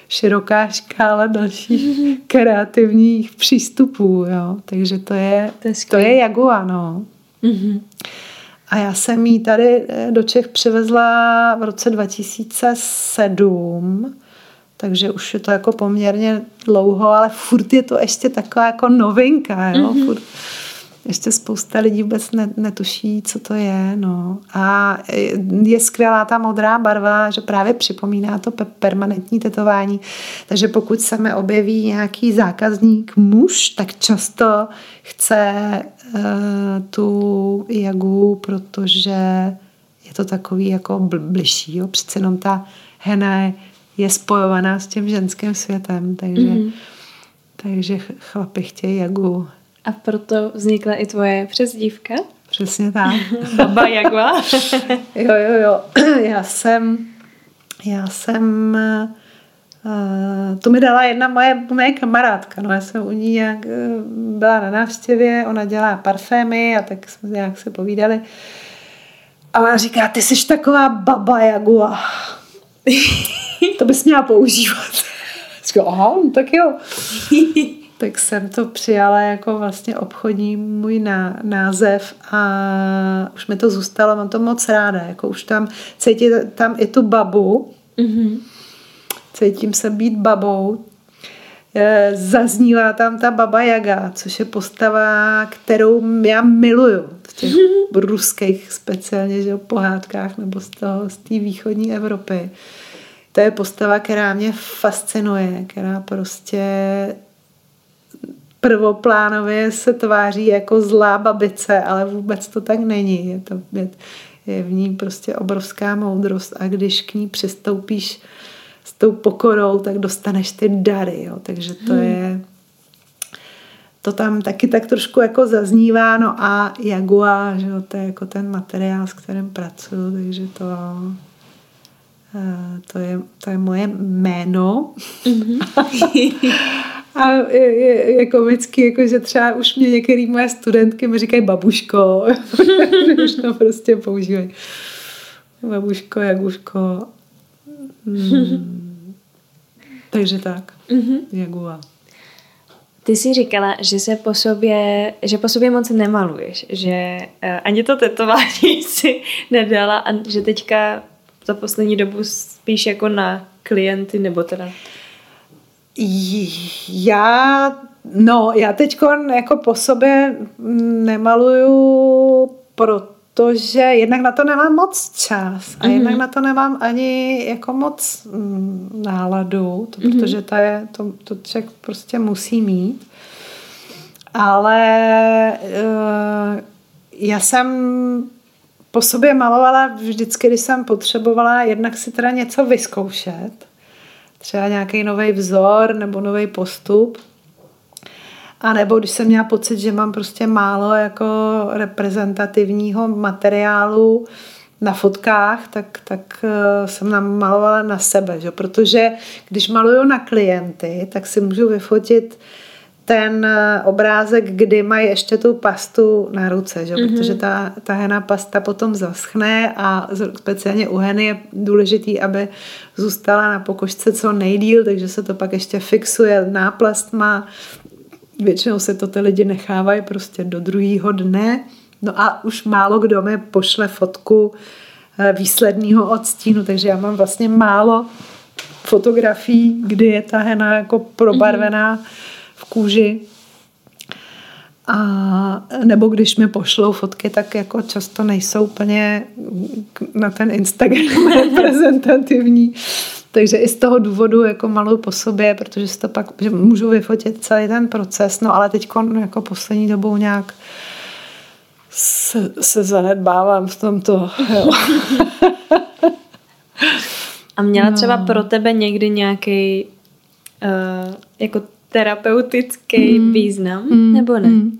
široká škála dalších mm-hmm. kreativních přístupů, jo. Takže to je, to je, to je Jagua, no. Mm-hmm. A já jsem ji tady eh, do Čech přivezla v roce 2007, takže už je to jako poměrně dlouho, ale furt je to ještě taková jako novinka, jo? Mm-hmm. Furt, ještě spousta lidí vůbec netuší, co to je. No. A je skvělá ta modrá barva, že právě připomíná to permanentní tetování. Takže pokud se mi objeví nějaký zákazník muž, tak často chce uh, tu jagu, protože je to takový jako bližší. Jo. Přece jenom ta hena je spojovaná s tím ženským světem, takže, mm-hmm. takže chlapi chtějí jagu a proto vznikla i tvoje přezdívka? Přesně tak. [laughs] Baba Jagua. [laughs] jo, jo, jo. [clears throat] Já jsem, já jsem, uh, to mi dala jedna moje, moje kamarádka, no já jsem u ní jak uh, byla na návštěvě, ona dělá parfémy a tak jsme nějak se povídali. A ona říká, ty jsi taková baba Jagua. [laughs] to bys měla používat. Říkám, aha, tak jo tak jsem to přijala jako vlastně obchodní můj ná, název a už mi to zůstalo, mám to moc ráda, jako už tam cítím tam i tu babu, mm-hmm. cítím se být babou, e, zaznívá tam ta baba Jaga, což je postava, kterou já miluju v těch mm-hmm. [laughs] ruských speciálně že, pohádkách nebo z toho, z té východní Evropy. To je postava, která mě fascinuje, která prostě prvoplánově se tváří jako zlá babice, ale vůbec to tak není. Je, to, je, je v ní prostě obrovská moudrost a když k ní přistoupíš s tou pokorou, tak dostaneš ty dary. Jo. Takže to hmm. je to tam taky tak trošku jako zaznívá, no a Jaguar, že jo, to je jako ten materiál, s kterým pracuju, takže to eh, to je, to je moje jméno. Mm-hmm. [laughs] [laughs] A je, je, je komický, jako, že třeba už mě některé moje studentky mi říkají babuško. [laughs] už to prostě používají. Babuško, jaguško. Hmm. Takže tak. Mm-hmm. Jagua. Ty jsi říkala, že se po sobě, že po sobě moc nemaluješ, že uh, ani to tetování [laughs] si nedala a že teďka za poslední dobu spíš jako na klienty nebo teda já, no, já teď jako po sobě nemaluju, protože jednak na to nemám moc čas a mm-hmm. jednak na to nemám ani jako moc mm, náladu, to, mm-hmm. protože to, je, to, to člověk prostě musí mít. Ale uh, já jsem po sobě malovala vždycky, když jsem potřebovala jednak si teda něco vyzkoušet třeba nějaký nový vzor nebo nový postup. A nebo když jsem měla pocit, že mám prostě málo jako reprezentativního materiálu na fotkách, tak, tak eh, jsem nám malovala na sebe, že? protože když maluju na klienty, tak si můžu vyfotit ten eh, obrázek, kdy mají ještě tu pastu na ruce, že? Mm-hmm. protože ta, ta hena pasta potom zaschne a speciálně u heny je důležitý, aby zůstala na pokožce co nejdíl, takže se to pak ještě fixuje náplastma. Většinou se to ty lidi nechávají prostě do druhého dne. No a už málo kdo mi pošle fotku eh, výsledného odstínu, takže já mám vlastně málo fotografií, kdy je ta hena jako probarvená v kůži. A nebo když mi pošlou fotky, tak jako často nejsou úplně na ten Instagram [laughs] reprezentativní. Takže i z toho důvodu jako maluju po sobě, protože si to pak že můžu vyfotit celý ten proces, no ale teď jako poslední dobou nějak se, se zanedbávám v tomto. Jo. [laughs] A měla no. třeba pro tebe někdy nějaký uh, jako terapeutický mm. význam, mm. nebo ne? Mm.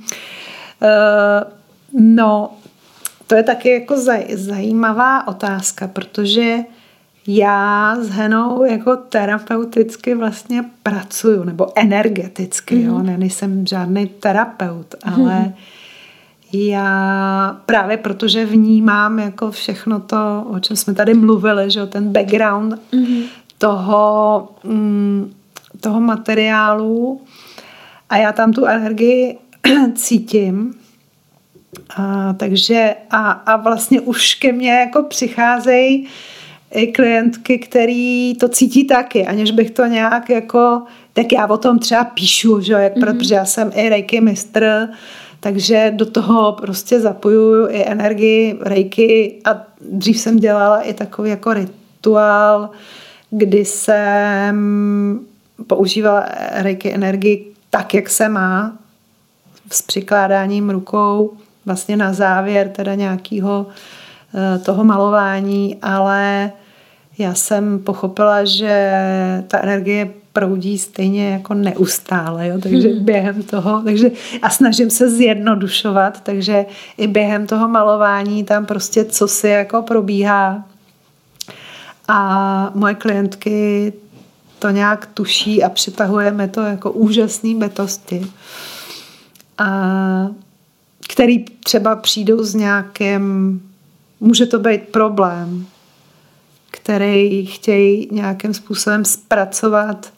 Uh, no, to je taky jako zaj, zajímavá otázka, protože já s Henou jako terapeuticky vlastně pracuju, nebo energeticky, mm. jo, ne, nejsem žádný terapeut, ale mm. [laughs] já právě protože vnímám jako všechno to, o čem jsme tady mluvili, že jo, ten background mm. toho, mm, toho materiálu a já tam tu energii [clears throat] cítím, a, takže a, a vlastně už ke mně jako přicházejí i klientky, který to cítí taky, aniž bych to nějak jako, tak já o tom třeba píšu, že, jak, mm-hmm. protože já jsem i reiki mistr, takže do toho prostě zapojuju i energii reiki a dřív jsem dělala i takový jako rituál, kdy jsem používala reiki energii tak, jak se má, s přikládáním rukou vlastně na závěr teda nějakého Eh, toho malování, ale já jsem pochopila, že ta energie proudí stejně jako neustále, jo? takže hmm. během toho, takže a snažím se zjednodušovat, takže i během toho malování tam prostě co si jako probíhá a moje klientky to nějak tuší a přitahujeme to jako úžasný bytosti. A který třeba přijdou s nějakým může to být problém, který chtějí nějakým způsobem zpracovat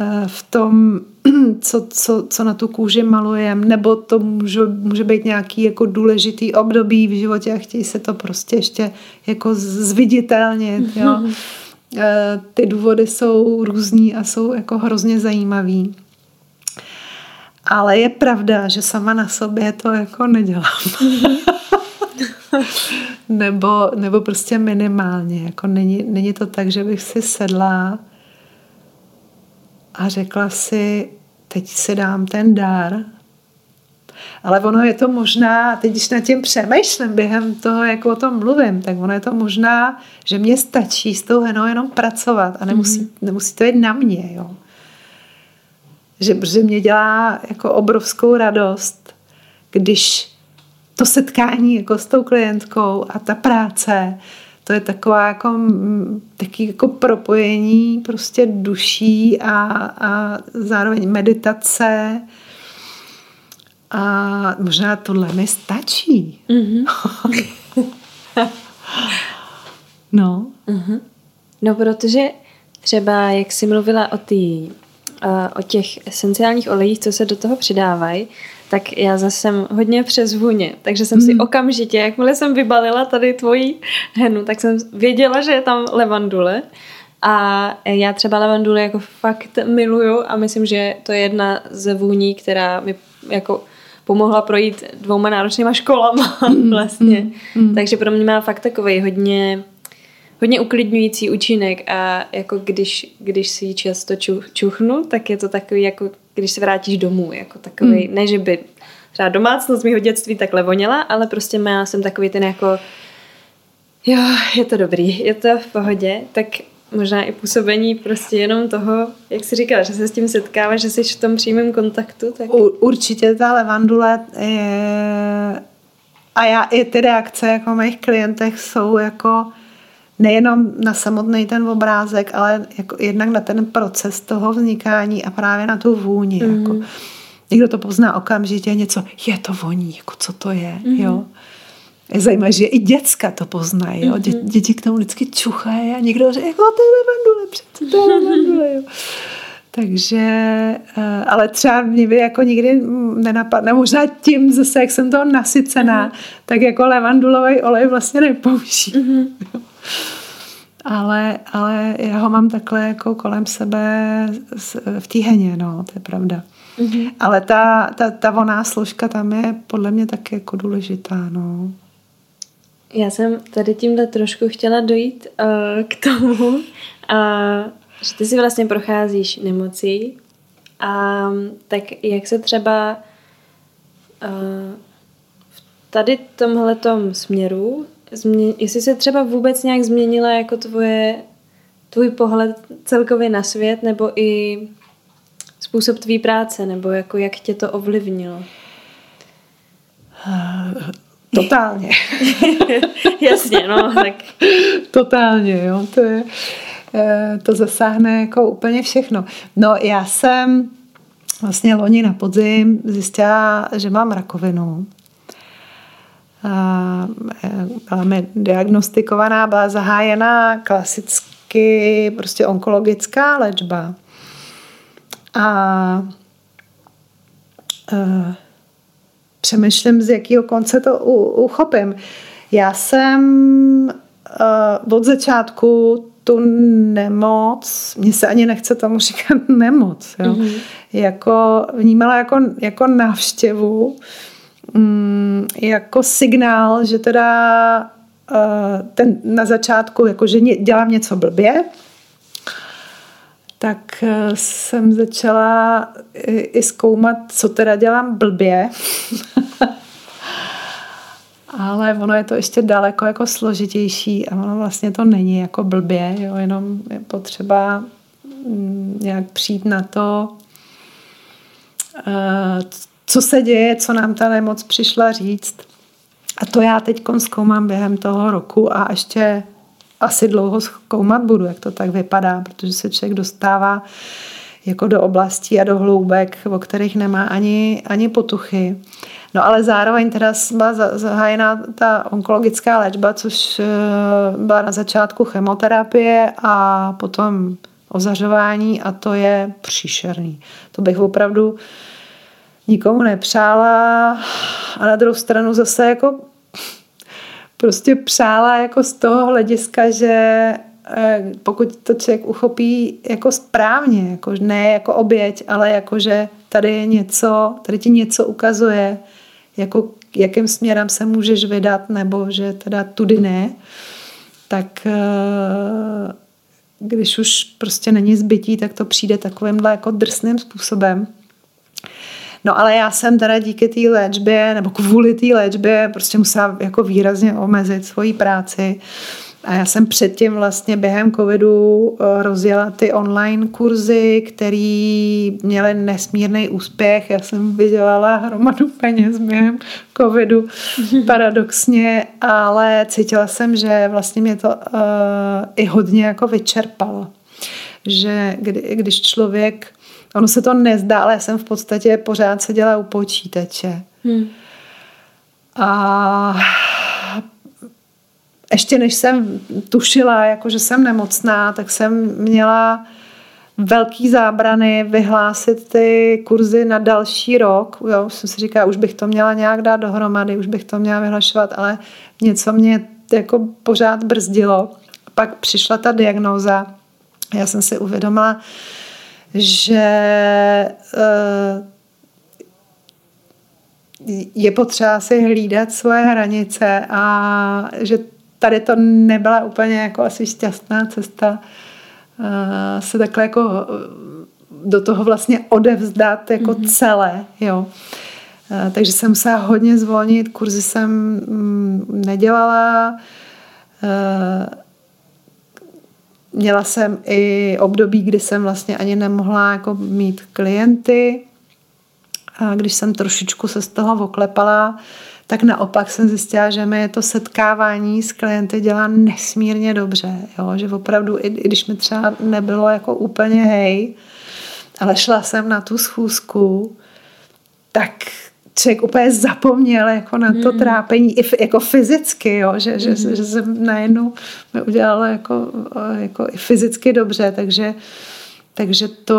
eh, v tom, [clears throat] co, co, co na tu kůži malujem, nebo to může, může být nějaký jako důležitý období v životě a chtějí se to prostě ještě jako zviditelnit. Jo. [laughs] Eh, ty důvody jsou různý a jsou jako hrozně zajímavý. Ale je pravda, že sama na sobě to jako nedělám. [laughs] nebo, nebo prostě minimálně. Jako není, není to tak, že bych si sedla a řekla si, teď si dám ten dár. Ale ono je to možná, teď když nad tím přemýšlím během toho, jak o tom mluvím, tak ono je to možná, že mě stačí s tou henou jenom pracovat a nemusí, mm-hmm. nemusí to jít na mě. Jo. Že, že mě dělá jako obrovskou radost, když to setkání jako s tou klientkou a ta práce, to je taková jako, taky jako propojení prostě duší a, a zároveň meditace a možná tohle mi stačí. Mm-hmm. [laughs] no. Mm-hmm. No, protože třeba, jak jsi mluvila o, tý, o těch esenciálních olejích, co se do toho přidávají, tak já zase jsem hodně přes vůně, takže jsem mm. si hmm. okamžitě, jakmile jsem vybalila tady tvoji henu, tak jsem věděla, že je tam levandule a já třeba levandule jako fakt miluju a myslím, že to je jedna ze vůní, která mi jako pomohla projít dvouma náročnýma školama [laughs] mm. vlastně. Mm. Takže pro mě má fakt takový hodně hodně uklidňující účinek a jako když, když si ji často čuchnu, tak je to takový jako když se vrátíš domů, jako takový, mm. ne, že by třeba domácnost mého dětství takhle voněla, ale prostě má jsem takový ten jako jo, je to dobrý, je to v pohodě, tak možná i působení prostě jenom toho, jak jsi říkala, že se s tím setkáváš, že jsi v tom přímém kontaktu. Tak... U, určitě ta levandule je... a já i ty reakce jako mých klientech jsou jako nejenom na samotný ten obrázek, ale jako jednak na ten proces toho vznikání a právě na tu vůni. Mm. Jako. Někdo to pozná okamžitě, něco, je to voní, jako co to je, mm. jo. Je zajímavé, že i děcka to poznají, jo. Dě, mhm. děti k tomu vždycky čuchají a někdo říká, jako to je levandule, přece to je levandule, jo. Takže, eh, ale třeba mě by jako nikdy nenapadne, možná tím zase, jak jsem toho nasycená, uh-huh. tak jako levandulový olej vlastně nepoužiju. Uh-huh. ale, ale já ho mám takhle jako kolem sebe v té heně, no, to je pravda. Uh-huh. Ale ta, ta, ta voná složka tam je podle mě taky jako důležitá, no. Já jsem tady tímhle trošku chtěla dojít uh, k tomu, uh, že ty si vlastně procházíš nemocí a tak jak se třeba uh, v tady tomhletom směru, změ, jestli se třeba vůbec nějak změnila jako tvoje, tvůj pohled celkově na svět nebo i způsob tvý práce, nebo jako jak tě to ovlivnilo? Totálně. [laughs] Jasně, no, tak. Totálně, jo, to je, eh, to zasáhne jako úplně všechno. No, já jsem vlastně loni na podzim zjistila, že mám rakovinu. Eh, byla mi diagnostikovaná, byla zahájena klasicky prostě onkologická léčba. A, a eh, přemýšlím, z jakého konce to u, uchopím. Já jsem uh, od začátku tu nemoc, mně se ani nechce tomu říkat [laughs] nemoc, jo? Mm-hmm. Jako, vnímala jako, jako návštěvu, mm, jako signál, že teda uh, ten na začátku, jako že dělám něco blbě, tak eh, jsem začala i zkoumat, co teda dělám blbě. [laughs] Ale ono je to ještě daleko jako složitější a ono vlastně to není jako blbě, jo, jenom je potřeba mm, nějak přijít na to, eh, co se děje, co nám ta nemoc přišla říct. A to já teď zkoumám během toho roku a ještě asi dlouho zkoumat budu, jak to tak vypadá, protože se člověk dostává jako do oblastí a do hloubek, o kterých nemá ani, ani potuchy. No ale zároveň teda byla zahájena ta onkologická léčba, což eh, byla na začátku chemoterapie a potom ozařování a to je příšerný. To bych opravdu nikomu nepřála a na druhou stranu zase jako prostě přála jako z toho hlediska, že eh, pokud to člověk uchopí jako správně, jako ne jako oběť, ale jako, že tady je něco, tady ti něco ukazuje, jako jakým směrem se můžeš vydat, nebo že teda tudy ne, tak eh, když už prostě není zbytí, tak to přijde takovýmhle jako drsným způsobem. No ale já jsem teda díky té léčbě, nebo kvůli té léčbě, prostě musela jako výrazně omezit svoji práci. A já jsem předtím vlastně během covidu eh, rozjela ty online kurzy, které měly nesmírný úspěch. Já jsem vydělala hromadu peněz během covidu, [laughs] paradoxně, ale cítila jsem, že vlastně mě to uh, i hodně jako vyčerpalo. Že kdy, když člověk Ono se to nezdá, ale já jsem v podstatě pořád seděla u počítače. Hmm. A ještě než jsem tušila, jako že jsem nemocná, tak jsem měla velký zábrany vyhlásit ty kurzy na další rok. Jo, jsem si říkala, už bych to měla nějak dát dohromady, už bych to měla vyhlašovat, ale něco mě jako pořád brzdilo. Pak přišla ta diagnóza. Já jsem si uvědomila, že eh, je potřeba si hlídat svoje hranice a že tady to nebyla úplně jako asi šťastná cesta eh, se takhle jako eh, do toho vlastně odevzdat jako mm-hmm. celé, jo. Takže jsem musela hodně zvolnit, kurzy jsem mm, nedělala, Měla jsem i období, kdy jsem vlastně ani nemohla jako mít klienty. A když jsem trošičku se z toho oklepala, tak naopak jsem zjistila, že mi to setkávání s klienty dělá nesmírně dobře. Jo? Že opravdu, i, když mi třeba nebylo jako úplně hej, ale šla jsem na tu schůzku, tak člověk úplně zapomněl jako na to hmm. trápení, i jako fyzicky, jo, že, že, hmm. že jsem najednou mi udělala jako, jako i fyzicky dobře, takže takže to,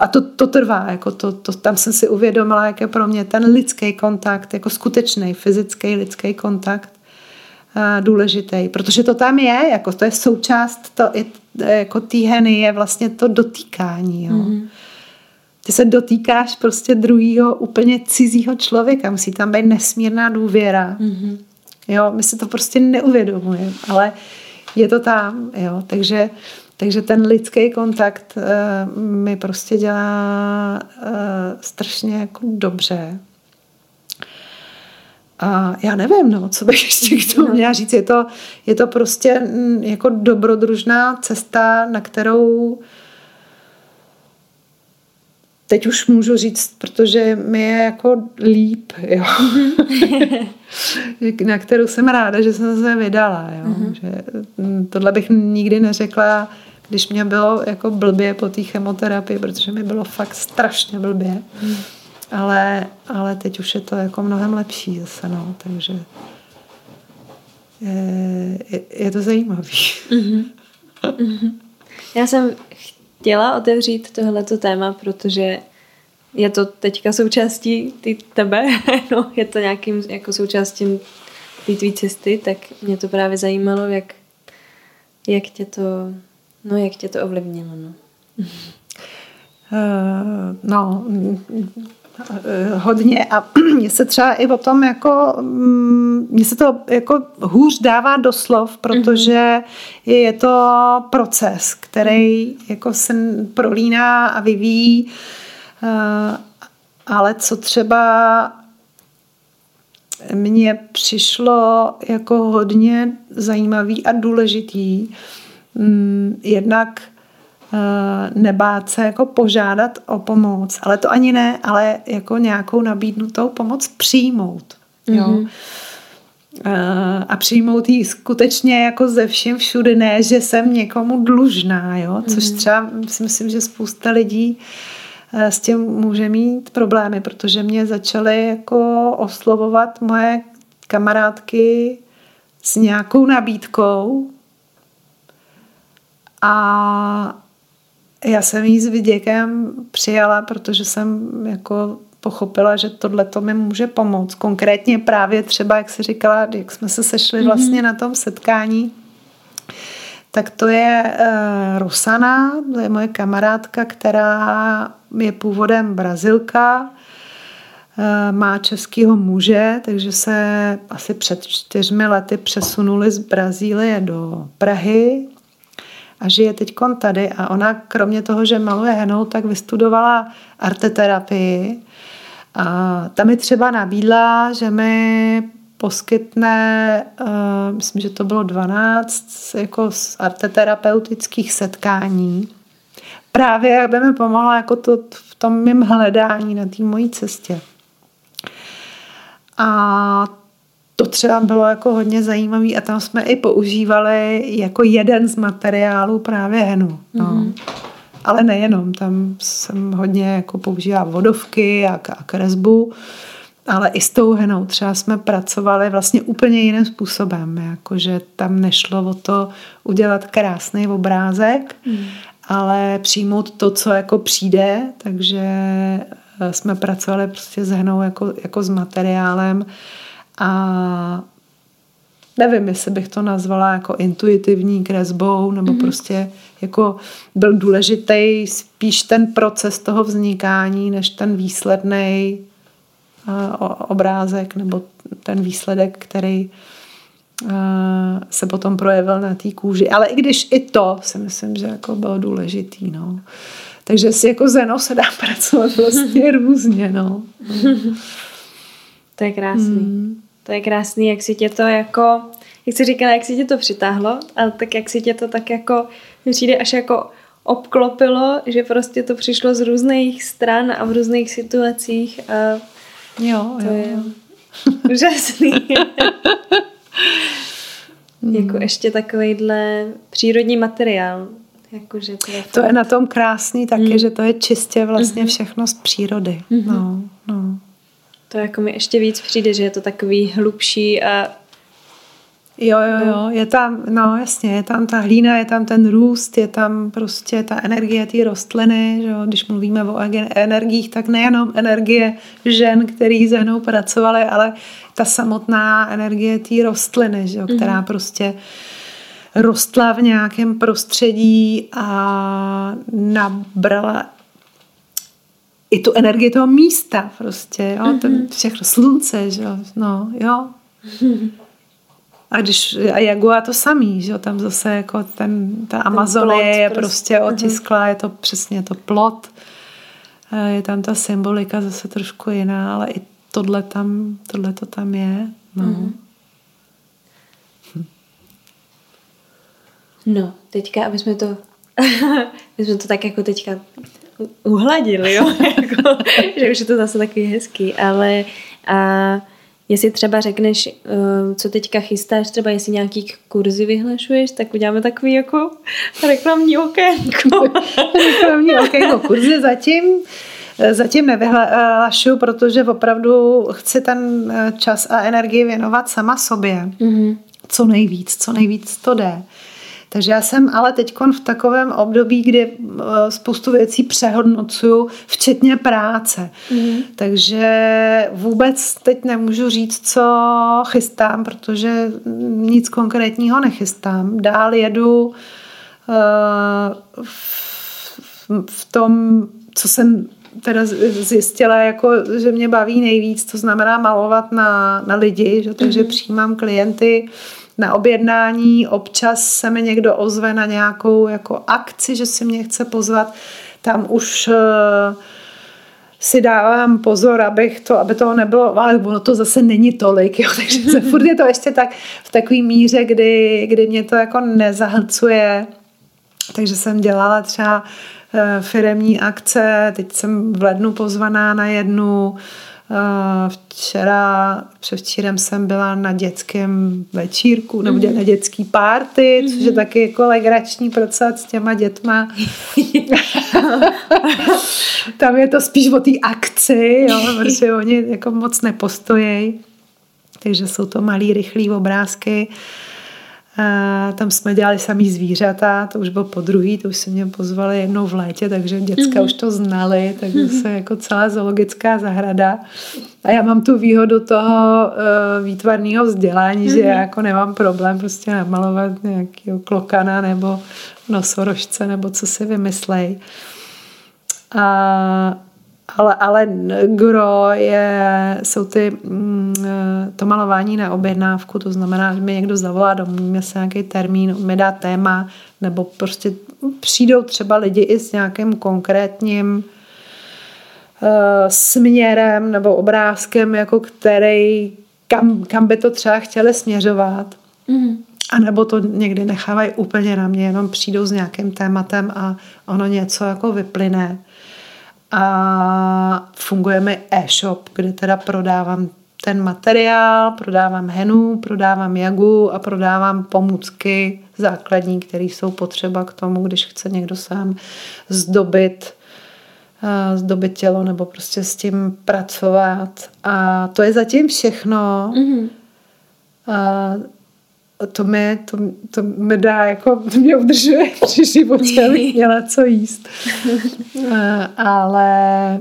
a to, to trvá, jako to, to, tam jsem si uvědomila, jak je pro mě ten lidský kontakt, jako skutečný fyzický lidský kontakt důležitý, protože to tam je, jako to je součást, to je, jako té heny je vlastně to dotýkání, jo. Mm-hmm. Ty se dotýkáš prostě druhýho úplně cizího člověka, musí tam být nesmírná důvěra. Mm-hmm. Jo, my si to prostě neuvědomujeme, ale je to tam, jo, takže takže ten lidský kontakt uh, mi prostě dělá uh, strašně jako dobře. A já nevím, no, co bych ještě k tomu měla říct. Je to, je to prostě mm, jako dobrodružná cesta, na kterou teď už můžu říct, protože mi je jako líp, jo. [laughs] na kterou jsem ráda, že jsem se vydala, jo. Mm-hmm. Že mm, tohle bych nikdy neřekla když mě bylo jako blbě po té chemoterapii, protože mi bylo fakt strašně blbě. Hmm. Ale, ale teď už je to jako mnohem lepší zase, no, takže je, je, je to zajímavý. Mm-hmm. Mm-hmm. Já jsem chtěla otevřít tohleto téma, protože je to teďka součástí ty tebe, [laughs] no, je to nějakým jako součástí té tvý cesty, tak mě to právě zajímalo, jak, jak tě to No, jak tě to ovlivnilo, no? Uh, no, hodně a [clears throat] mně se třeba i o tom jako, mm, mně se to jako hůř dává do slov, protože je to proces, který jako se prolíná a vyvíjí, uh, ale co třeba mně přišlo jako hodně zajímavý a důležitý, mm, jednak nebát se jako požádat o pomoc, ale to ani ne, ale jako nějakou nabídnutou pomoc přijmout. Jo. Mm-hmm. A přijmout ji skutečně jako ze vším všude, ne, že jsem někomu dlužná, jo, což mm-hmm. třeba si myslím, že spousta lidí uh, s tím může mít problémy, protože mě začaly jako oslovovat moje kamarádky s nějakou nabídkou, a já jsem jí s vyděkem přijala, protože jsem jako pochopila, že tohle to mi může pomoct. Konkrétně právě třeba, jak se říkala, jak jsme se sešli mm-hmm. vlastně na tom setkání, tak to je uh, Rosana, to je moje kamarádka, která je původem Brazilka, uh, má českého muže, takže se asi před čtyřmi lety přesunuli z Brazílie do Prahy a žije teď tady a ona kromě toho, že maluje henou, tak vystudovala arteterapii a ta mi třeba nabídla, že mi poskytne, uh, myslím, že to bylo 12 jako z arteterapeutických setkání. Právě aby mi pomohla jako to, v tom mým hledání na té mojí cestě. A to třeba bylo jako hodně zajímavý a tam jsme i používali jako jeden z materiálů právě henu. No. Mm-hmm. Ale nejenom, tam jsem hodně jako používala vodovky a, a kresbu, ale i s tou henou třeba jsme pracovali vlastně úplně jiným způsobem, jakože tam nešlo o to udělat krásný obrázek, mm. ale přijmout to, co jako přijde, takže eh, jsme pracovali prostě s henou jako, jako s materiálem, a nevím, jestli bych to nazvala jako intuitivní kresbou, nebo mm-hmm. prostě jako byl důležitý spíš ten proces toho vznikání, než ten výsledný uh, obrázek nebo ten výsledek, který uh, se potom projevil na té kůži. Ale i když i to si myslím, že jako bylo důležitý. No. Takže si jako zeno se dá pracovat [laughs] vlastně různě. No. to je krásný. Mm. To je krásný, jak si tě to jako, jak jsi říkala, jak si tě to přitáhlo, ale tak jak si tě to tak jako, mi přijde až jako obklopilo, že prostě to přišlo z různých stran a v různých situacích a jo, to jo. je úžasný. jako ještě takovýhle přírodní materiál. Jakože to, je, to je na tom krásný taky, mm. že to je čistě vlastně mm-hmm. všechno z přírody. Mm-hmm. No, no. To jako mi ještě víc přijde, že je to takový hlubší a Jo, jo, jo, je tam, no jasně, je tam ta hlína, je tam ten růst, je tam prostě ta energie té rostliny, že jo? když mluvíme o energiích, tak nejenom energie žen, který se mnou pracovaly, ale ta samotná energie té rostliny, že jo? která mm-hmm. prostě rostla v nějakém prostředí a nabrala i tu energii toho místa prostě, jo, mm-hmm. ten všechno slunce, že jo, no, jo. A když, a Jagua to samý, že jo, tam zase jako ten, ta Amazonie je prostě, prostě mhm. otisklá, je to přesně to plot, je tam ta symbolika zase trošku jiná, ale i tohle tam, tohle to tam je, no. Mm-hmm. No, teďka, aby jsme to, [laughs] my jsme to tak jako teďka uhladili, jo? [laughs] jako, že už je to zase takový hezký, ale a jestli třeba řekneš, uh, co teďka chystáš, třeba jestli nějaký kurzy vyhlašuješ, tak uděláme takový jako reklamní okénko. [laughs] [laughs] reklamní okénko, kurzy zatím Zatím nevyhlašuju, protože opravdu chci ten eh, čas a energii věnovat sama sobě. Mm-hmm. Co nejvíc, co nejvíc to jde. Takže já jsem ale teď v takovém období, kdy eh, spoustu věcí přehodnocuju, včetně práce. Mm. Takže vůbec teď nemůžu říct, co chystám, protože nic konkrétního nechystám. Dál jedu eh, v tom, co jsem teda zjistila, jako, že mě baví nejvíc, to znamená malovat na, na lidi, že? takže mm-hmm. přijímám klienty na objednání, občas se mi někdo ozve na nějakou jako akci, že si mě chce pozvat, tam už uh, si dávám pozor, abych to, aby toho nebylo, ale ono to zase není tolik, jo, [laughs] takže se furt je to ještě tak v takové míře, kdy, kdy mě to jako nezahlcuje, takže jsem dělala třeba uh, firemní akce, teď jsem v lednu pozvaná na jednu, Eh, včera, převčírem jsem byla na dětském večírku, nebo mm-hmm. na dětský párty, mm-hmm. což je mhm. taky jako legrační proces s těma dětma. [laughs] Tam je to spíš o té akci, jo, protože oni jako moc nepostojí. Takže jsou to malý, rychlý obrázky. Uh, a tam jsme dělali samý zvířata, to už bylo po druhý, to už se mě pozvali jednou v létě, takže děcka mm-hmm. už to znali, takže mm-hmm. se jako celá zoologická zahrada. A já mám tu výhodu toho uh, výtvarného vzdělání, mm-hmm. že já jako nemám problém prostě namalovat nějakého klokana nebo nosorožce nebo co si vymyslej. A ale, ale gro je, jsou ty, mm, to malování na objednávku, to znamená, že mi někdo zavolá, domluvíme se nějaký termín, mi dá téma, nebo prostě přijdou třeba lidi i s nějakým konkrétním uh, směrem nebo obrázkem, jako který, kam, kam by to třeba chtěli směřovat. Mm. A nebo to někdy nechávají úplně na mě, jenom přijdou s nějakým tématem a ono něco jako vyplyne a funguje mi e-shop, kde teda prodávám ten materiál, prodávám henu, prodávám jagu a prodávám pomůcky základní, které jsou potřeba k tomu, když chce někdo sám zdobit eh, zdobit tělo nebo prostě s tím pracovat. A to je zatím všechno. Mm-hmm. A to mi, to, to mi dá, jako to mě udržuje [laughs] při životě, abych [laughs] měla co jíst. Ale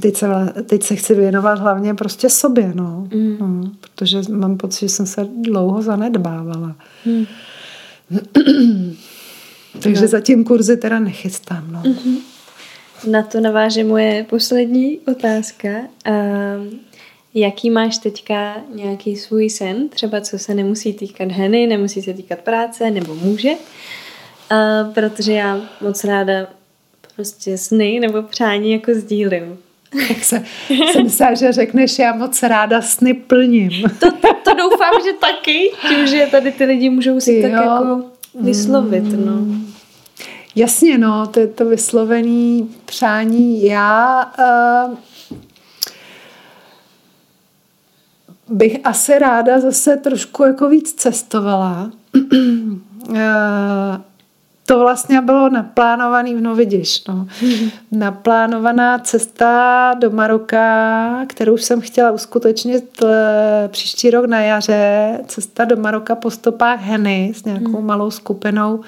teď se, teď se chci věnovat hlavně prostě sobě, no. Mm. no protože mám pocit, že jsem se dlouho zanedbávala. Mm. [clears throat] Takže no. zatím kurzy teda nechystám, no. Mm-hmm. Na to naváže moje poslední otázka. Um, Jaký máš teďka nějaký svůj sen, třeba co se nemusí týkat heny, nemusí se týkat práce, nebo může? Uh, protože já moc ráda prostě sny nebo přání jako sdílím. Tak se, jsem myslela, že řekneš, já moc ráda sny plním. To, to, to doufám, že taky, tím, že tady ty lidi můžou si jo. tak jako vyslovit, no. Mm. Jasně, no, to je to vyslovený přání. Já uh, bych asi ráda zase trošku jako víc cestovala. [clears throat] Eh, to vlastně bylo naplánovaný, no vidíš, [laughs] no. Naplánovaná cesta do Maroka, kterou jsem chtěla uskutečnit eh, příští rok na jaře, cesta do Maroka po stopách Heny s nějakou hmm. malou skupinou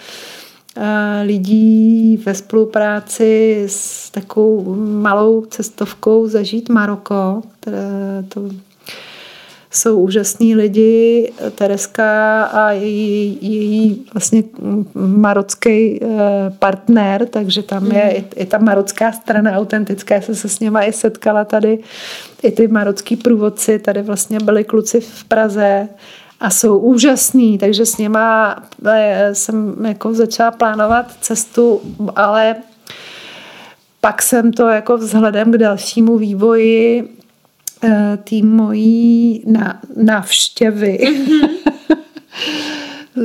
eh, lidí ve spolupráci s takovou malou cestovkou zažít Maroko, to jsou úžasní lidi. Tereska a její, její vlastně marocký eh, partner, takže tam je i, i ta marocká strana autentická. Já jsem se s něma i setkala tady. I ty marocký průvodci tady vlastně byli kluci v Praze a jsou úžasní, takže s něma eh, jsem jako začala plánovat cestu, ale pak jsem to jako vzhledem k dalšímu vývoji té mojí návštěvy mm-hmm.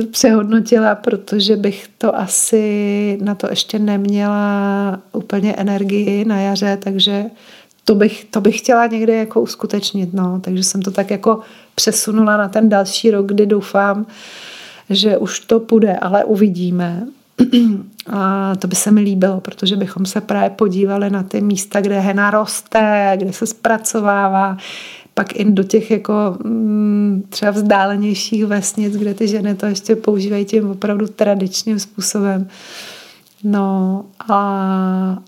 [laughs] přehodnotila, protože bych to asi na to ještě neměla úplně energii na jaře, takže to bych, to bych chtěla někde jako uskutečnit, no. takže jsem to tak jako přesunula na ten další rok, kdy doufám, že už to půjde, ale uvidíme. A to by se mi líbilo, protože bychom se právě podívali na ty místa, kde hena roste, kde se zpracovává, pak i do těch jako mm, třeba vzdálenějších vesnic, kde ty ženy to ještě používají tím opravdu tradičním způsobem. No a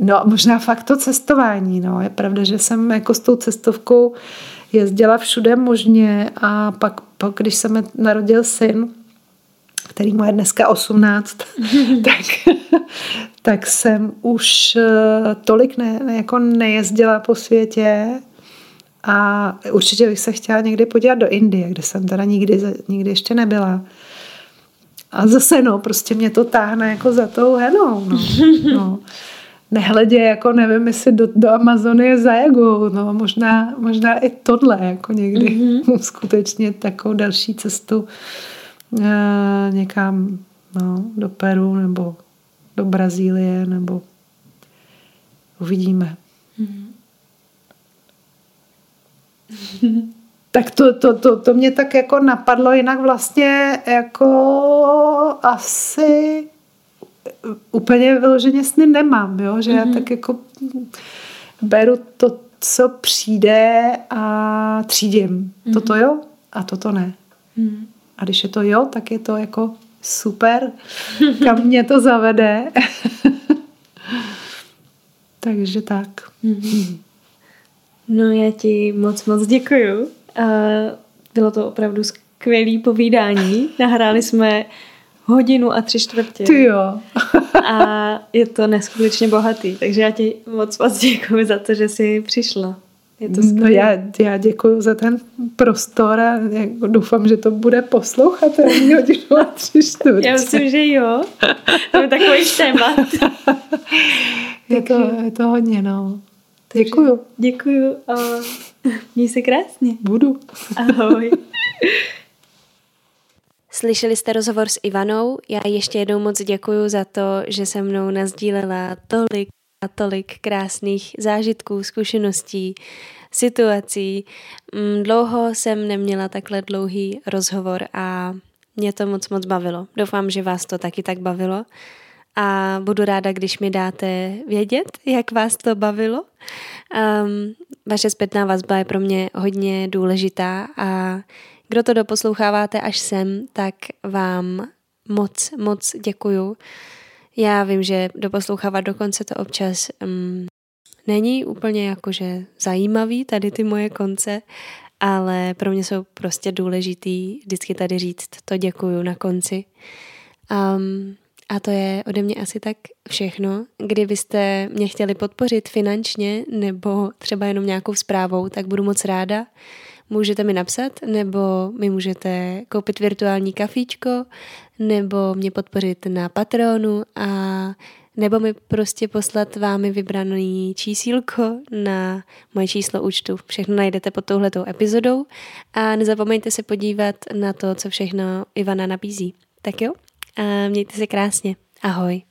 no možná fakt to cestování, no. Je pravda, že jsem jako s tou cestovkou jezdila všude možně a pak, pak když se mi narodil syn, který mu je dneska 18, [laughs] tak, tak jsem už eh, tolik ne, jako nejezdila po světě a určitě bych se chtěla někdy podívat do Indie, kde jsem teda nikdy, nikdy ještě nebyla. A zase no, prostě mě to táhne jako za tou henou. No. No. Nehledě, jako nevím, jestli do, do Amazonie za jagou, no možná, možná i tohle, jako někdy mm-hmm. [laughs] skutečně takovou další cestu e, někam no, do Peru nebo do Brazílie nebo uvidíme. Mm-hmm. [laughs] tak to, to, to, to mě tak jako napadlo, jinak vlastně jako asi úplně vyloženě sny nemám, jo? že mm-hmm. já mhm. tak jako beru to, co přijde a třídím. Mm-hmm. Toto jo a toto ne. Mm-hmm. A když je to jo, tak je to jako super, kam mě to zavede. [laughs] Takže tak. No já ti moc moc děkuju. Bylo to opravdu skvělé povídání. Nahráli jsme hodinu a tři čtvrtě. Ty jo. a je to neskutečně bohatý, takže já ti moc moc děkuji za to, že jsi přišla. Je to no já, já děkuji za ten prostor a doufám, že to bude poslouchat hodinu a tři čtvrtě. Já myslím, že jo. To je takový témat. [laughs] je, to, je to hodně, no. Děkuju. Děkuju a měj se krásně. Budu. Ahoj. Slyšeli jste rozhovor s Ivanou. Já ještě jednou moc děkuji za to, že se mnou nazdílela tolik a tolik krásných zážitků, zkušeností, situací. Mm, dlouho jsem neměla takhle dlouhý rozhovor a mě to moc moc bavilo. Doufám, že vás to taky tak bavilo a budu ráda, když mi dáte vědět, jak vás to bavilo. Um, vaše zpětná vazba je pro mě hodně důležitá a kdo to doposloucháváte až sem, tak vám moc, moc děkuju. Já vím, že doposlouchávat dokonce to občas um, není úplně jakože zajímavý, tady ty moje konce, ale pro mě jsou prostě důležitý vždycky tady říct to děkuju na konci. Um, a to je ode mě asi tak všechno. Kdybyste mě chtěli podpořit finančně nebo třeba jenom nějakou zprávou, tak budu moc ráda. Můžete mi napsat, nebo mi můžete koupit virtuální kafíčko, nebo mě podpořit na Patronu a nebo mi prostě poslat vámi vybraný čísílko na moje číslo účtu. Všechno najdete pod touhletou epizodou a nezapomeňte se podívat na to, co všechno Ivana nabízí. Tak jo, a mějte se krásně. Ahoj.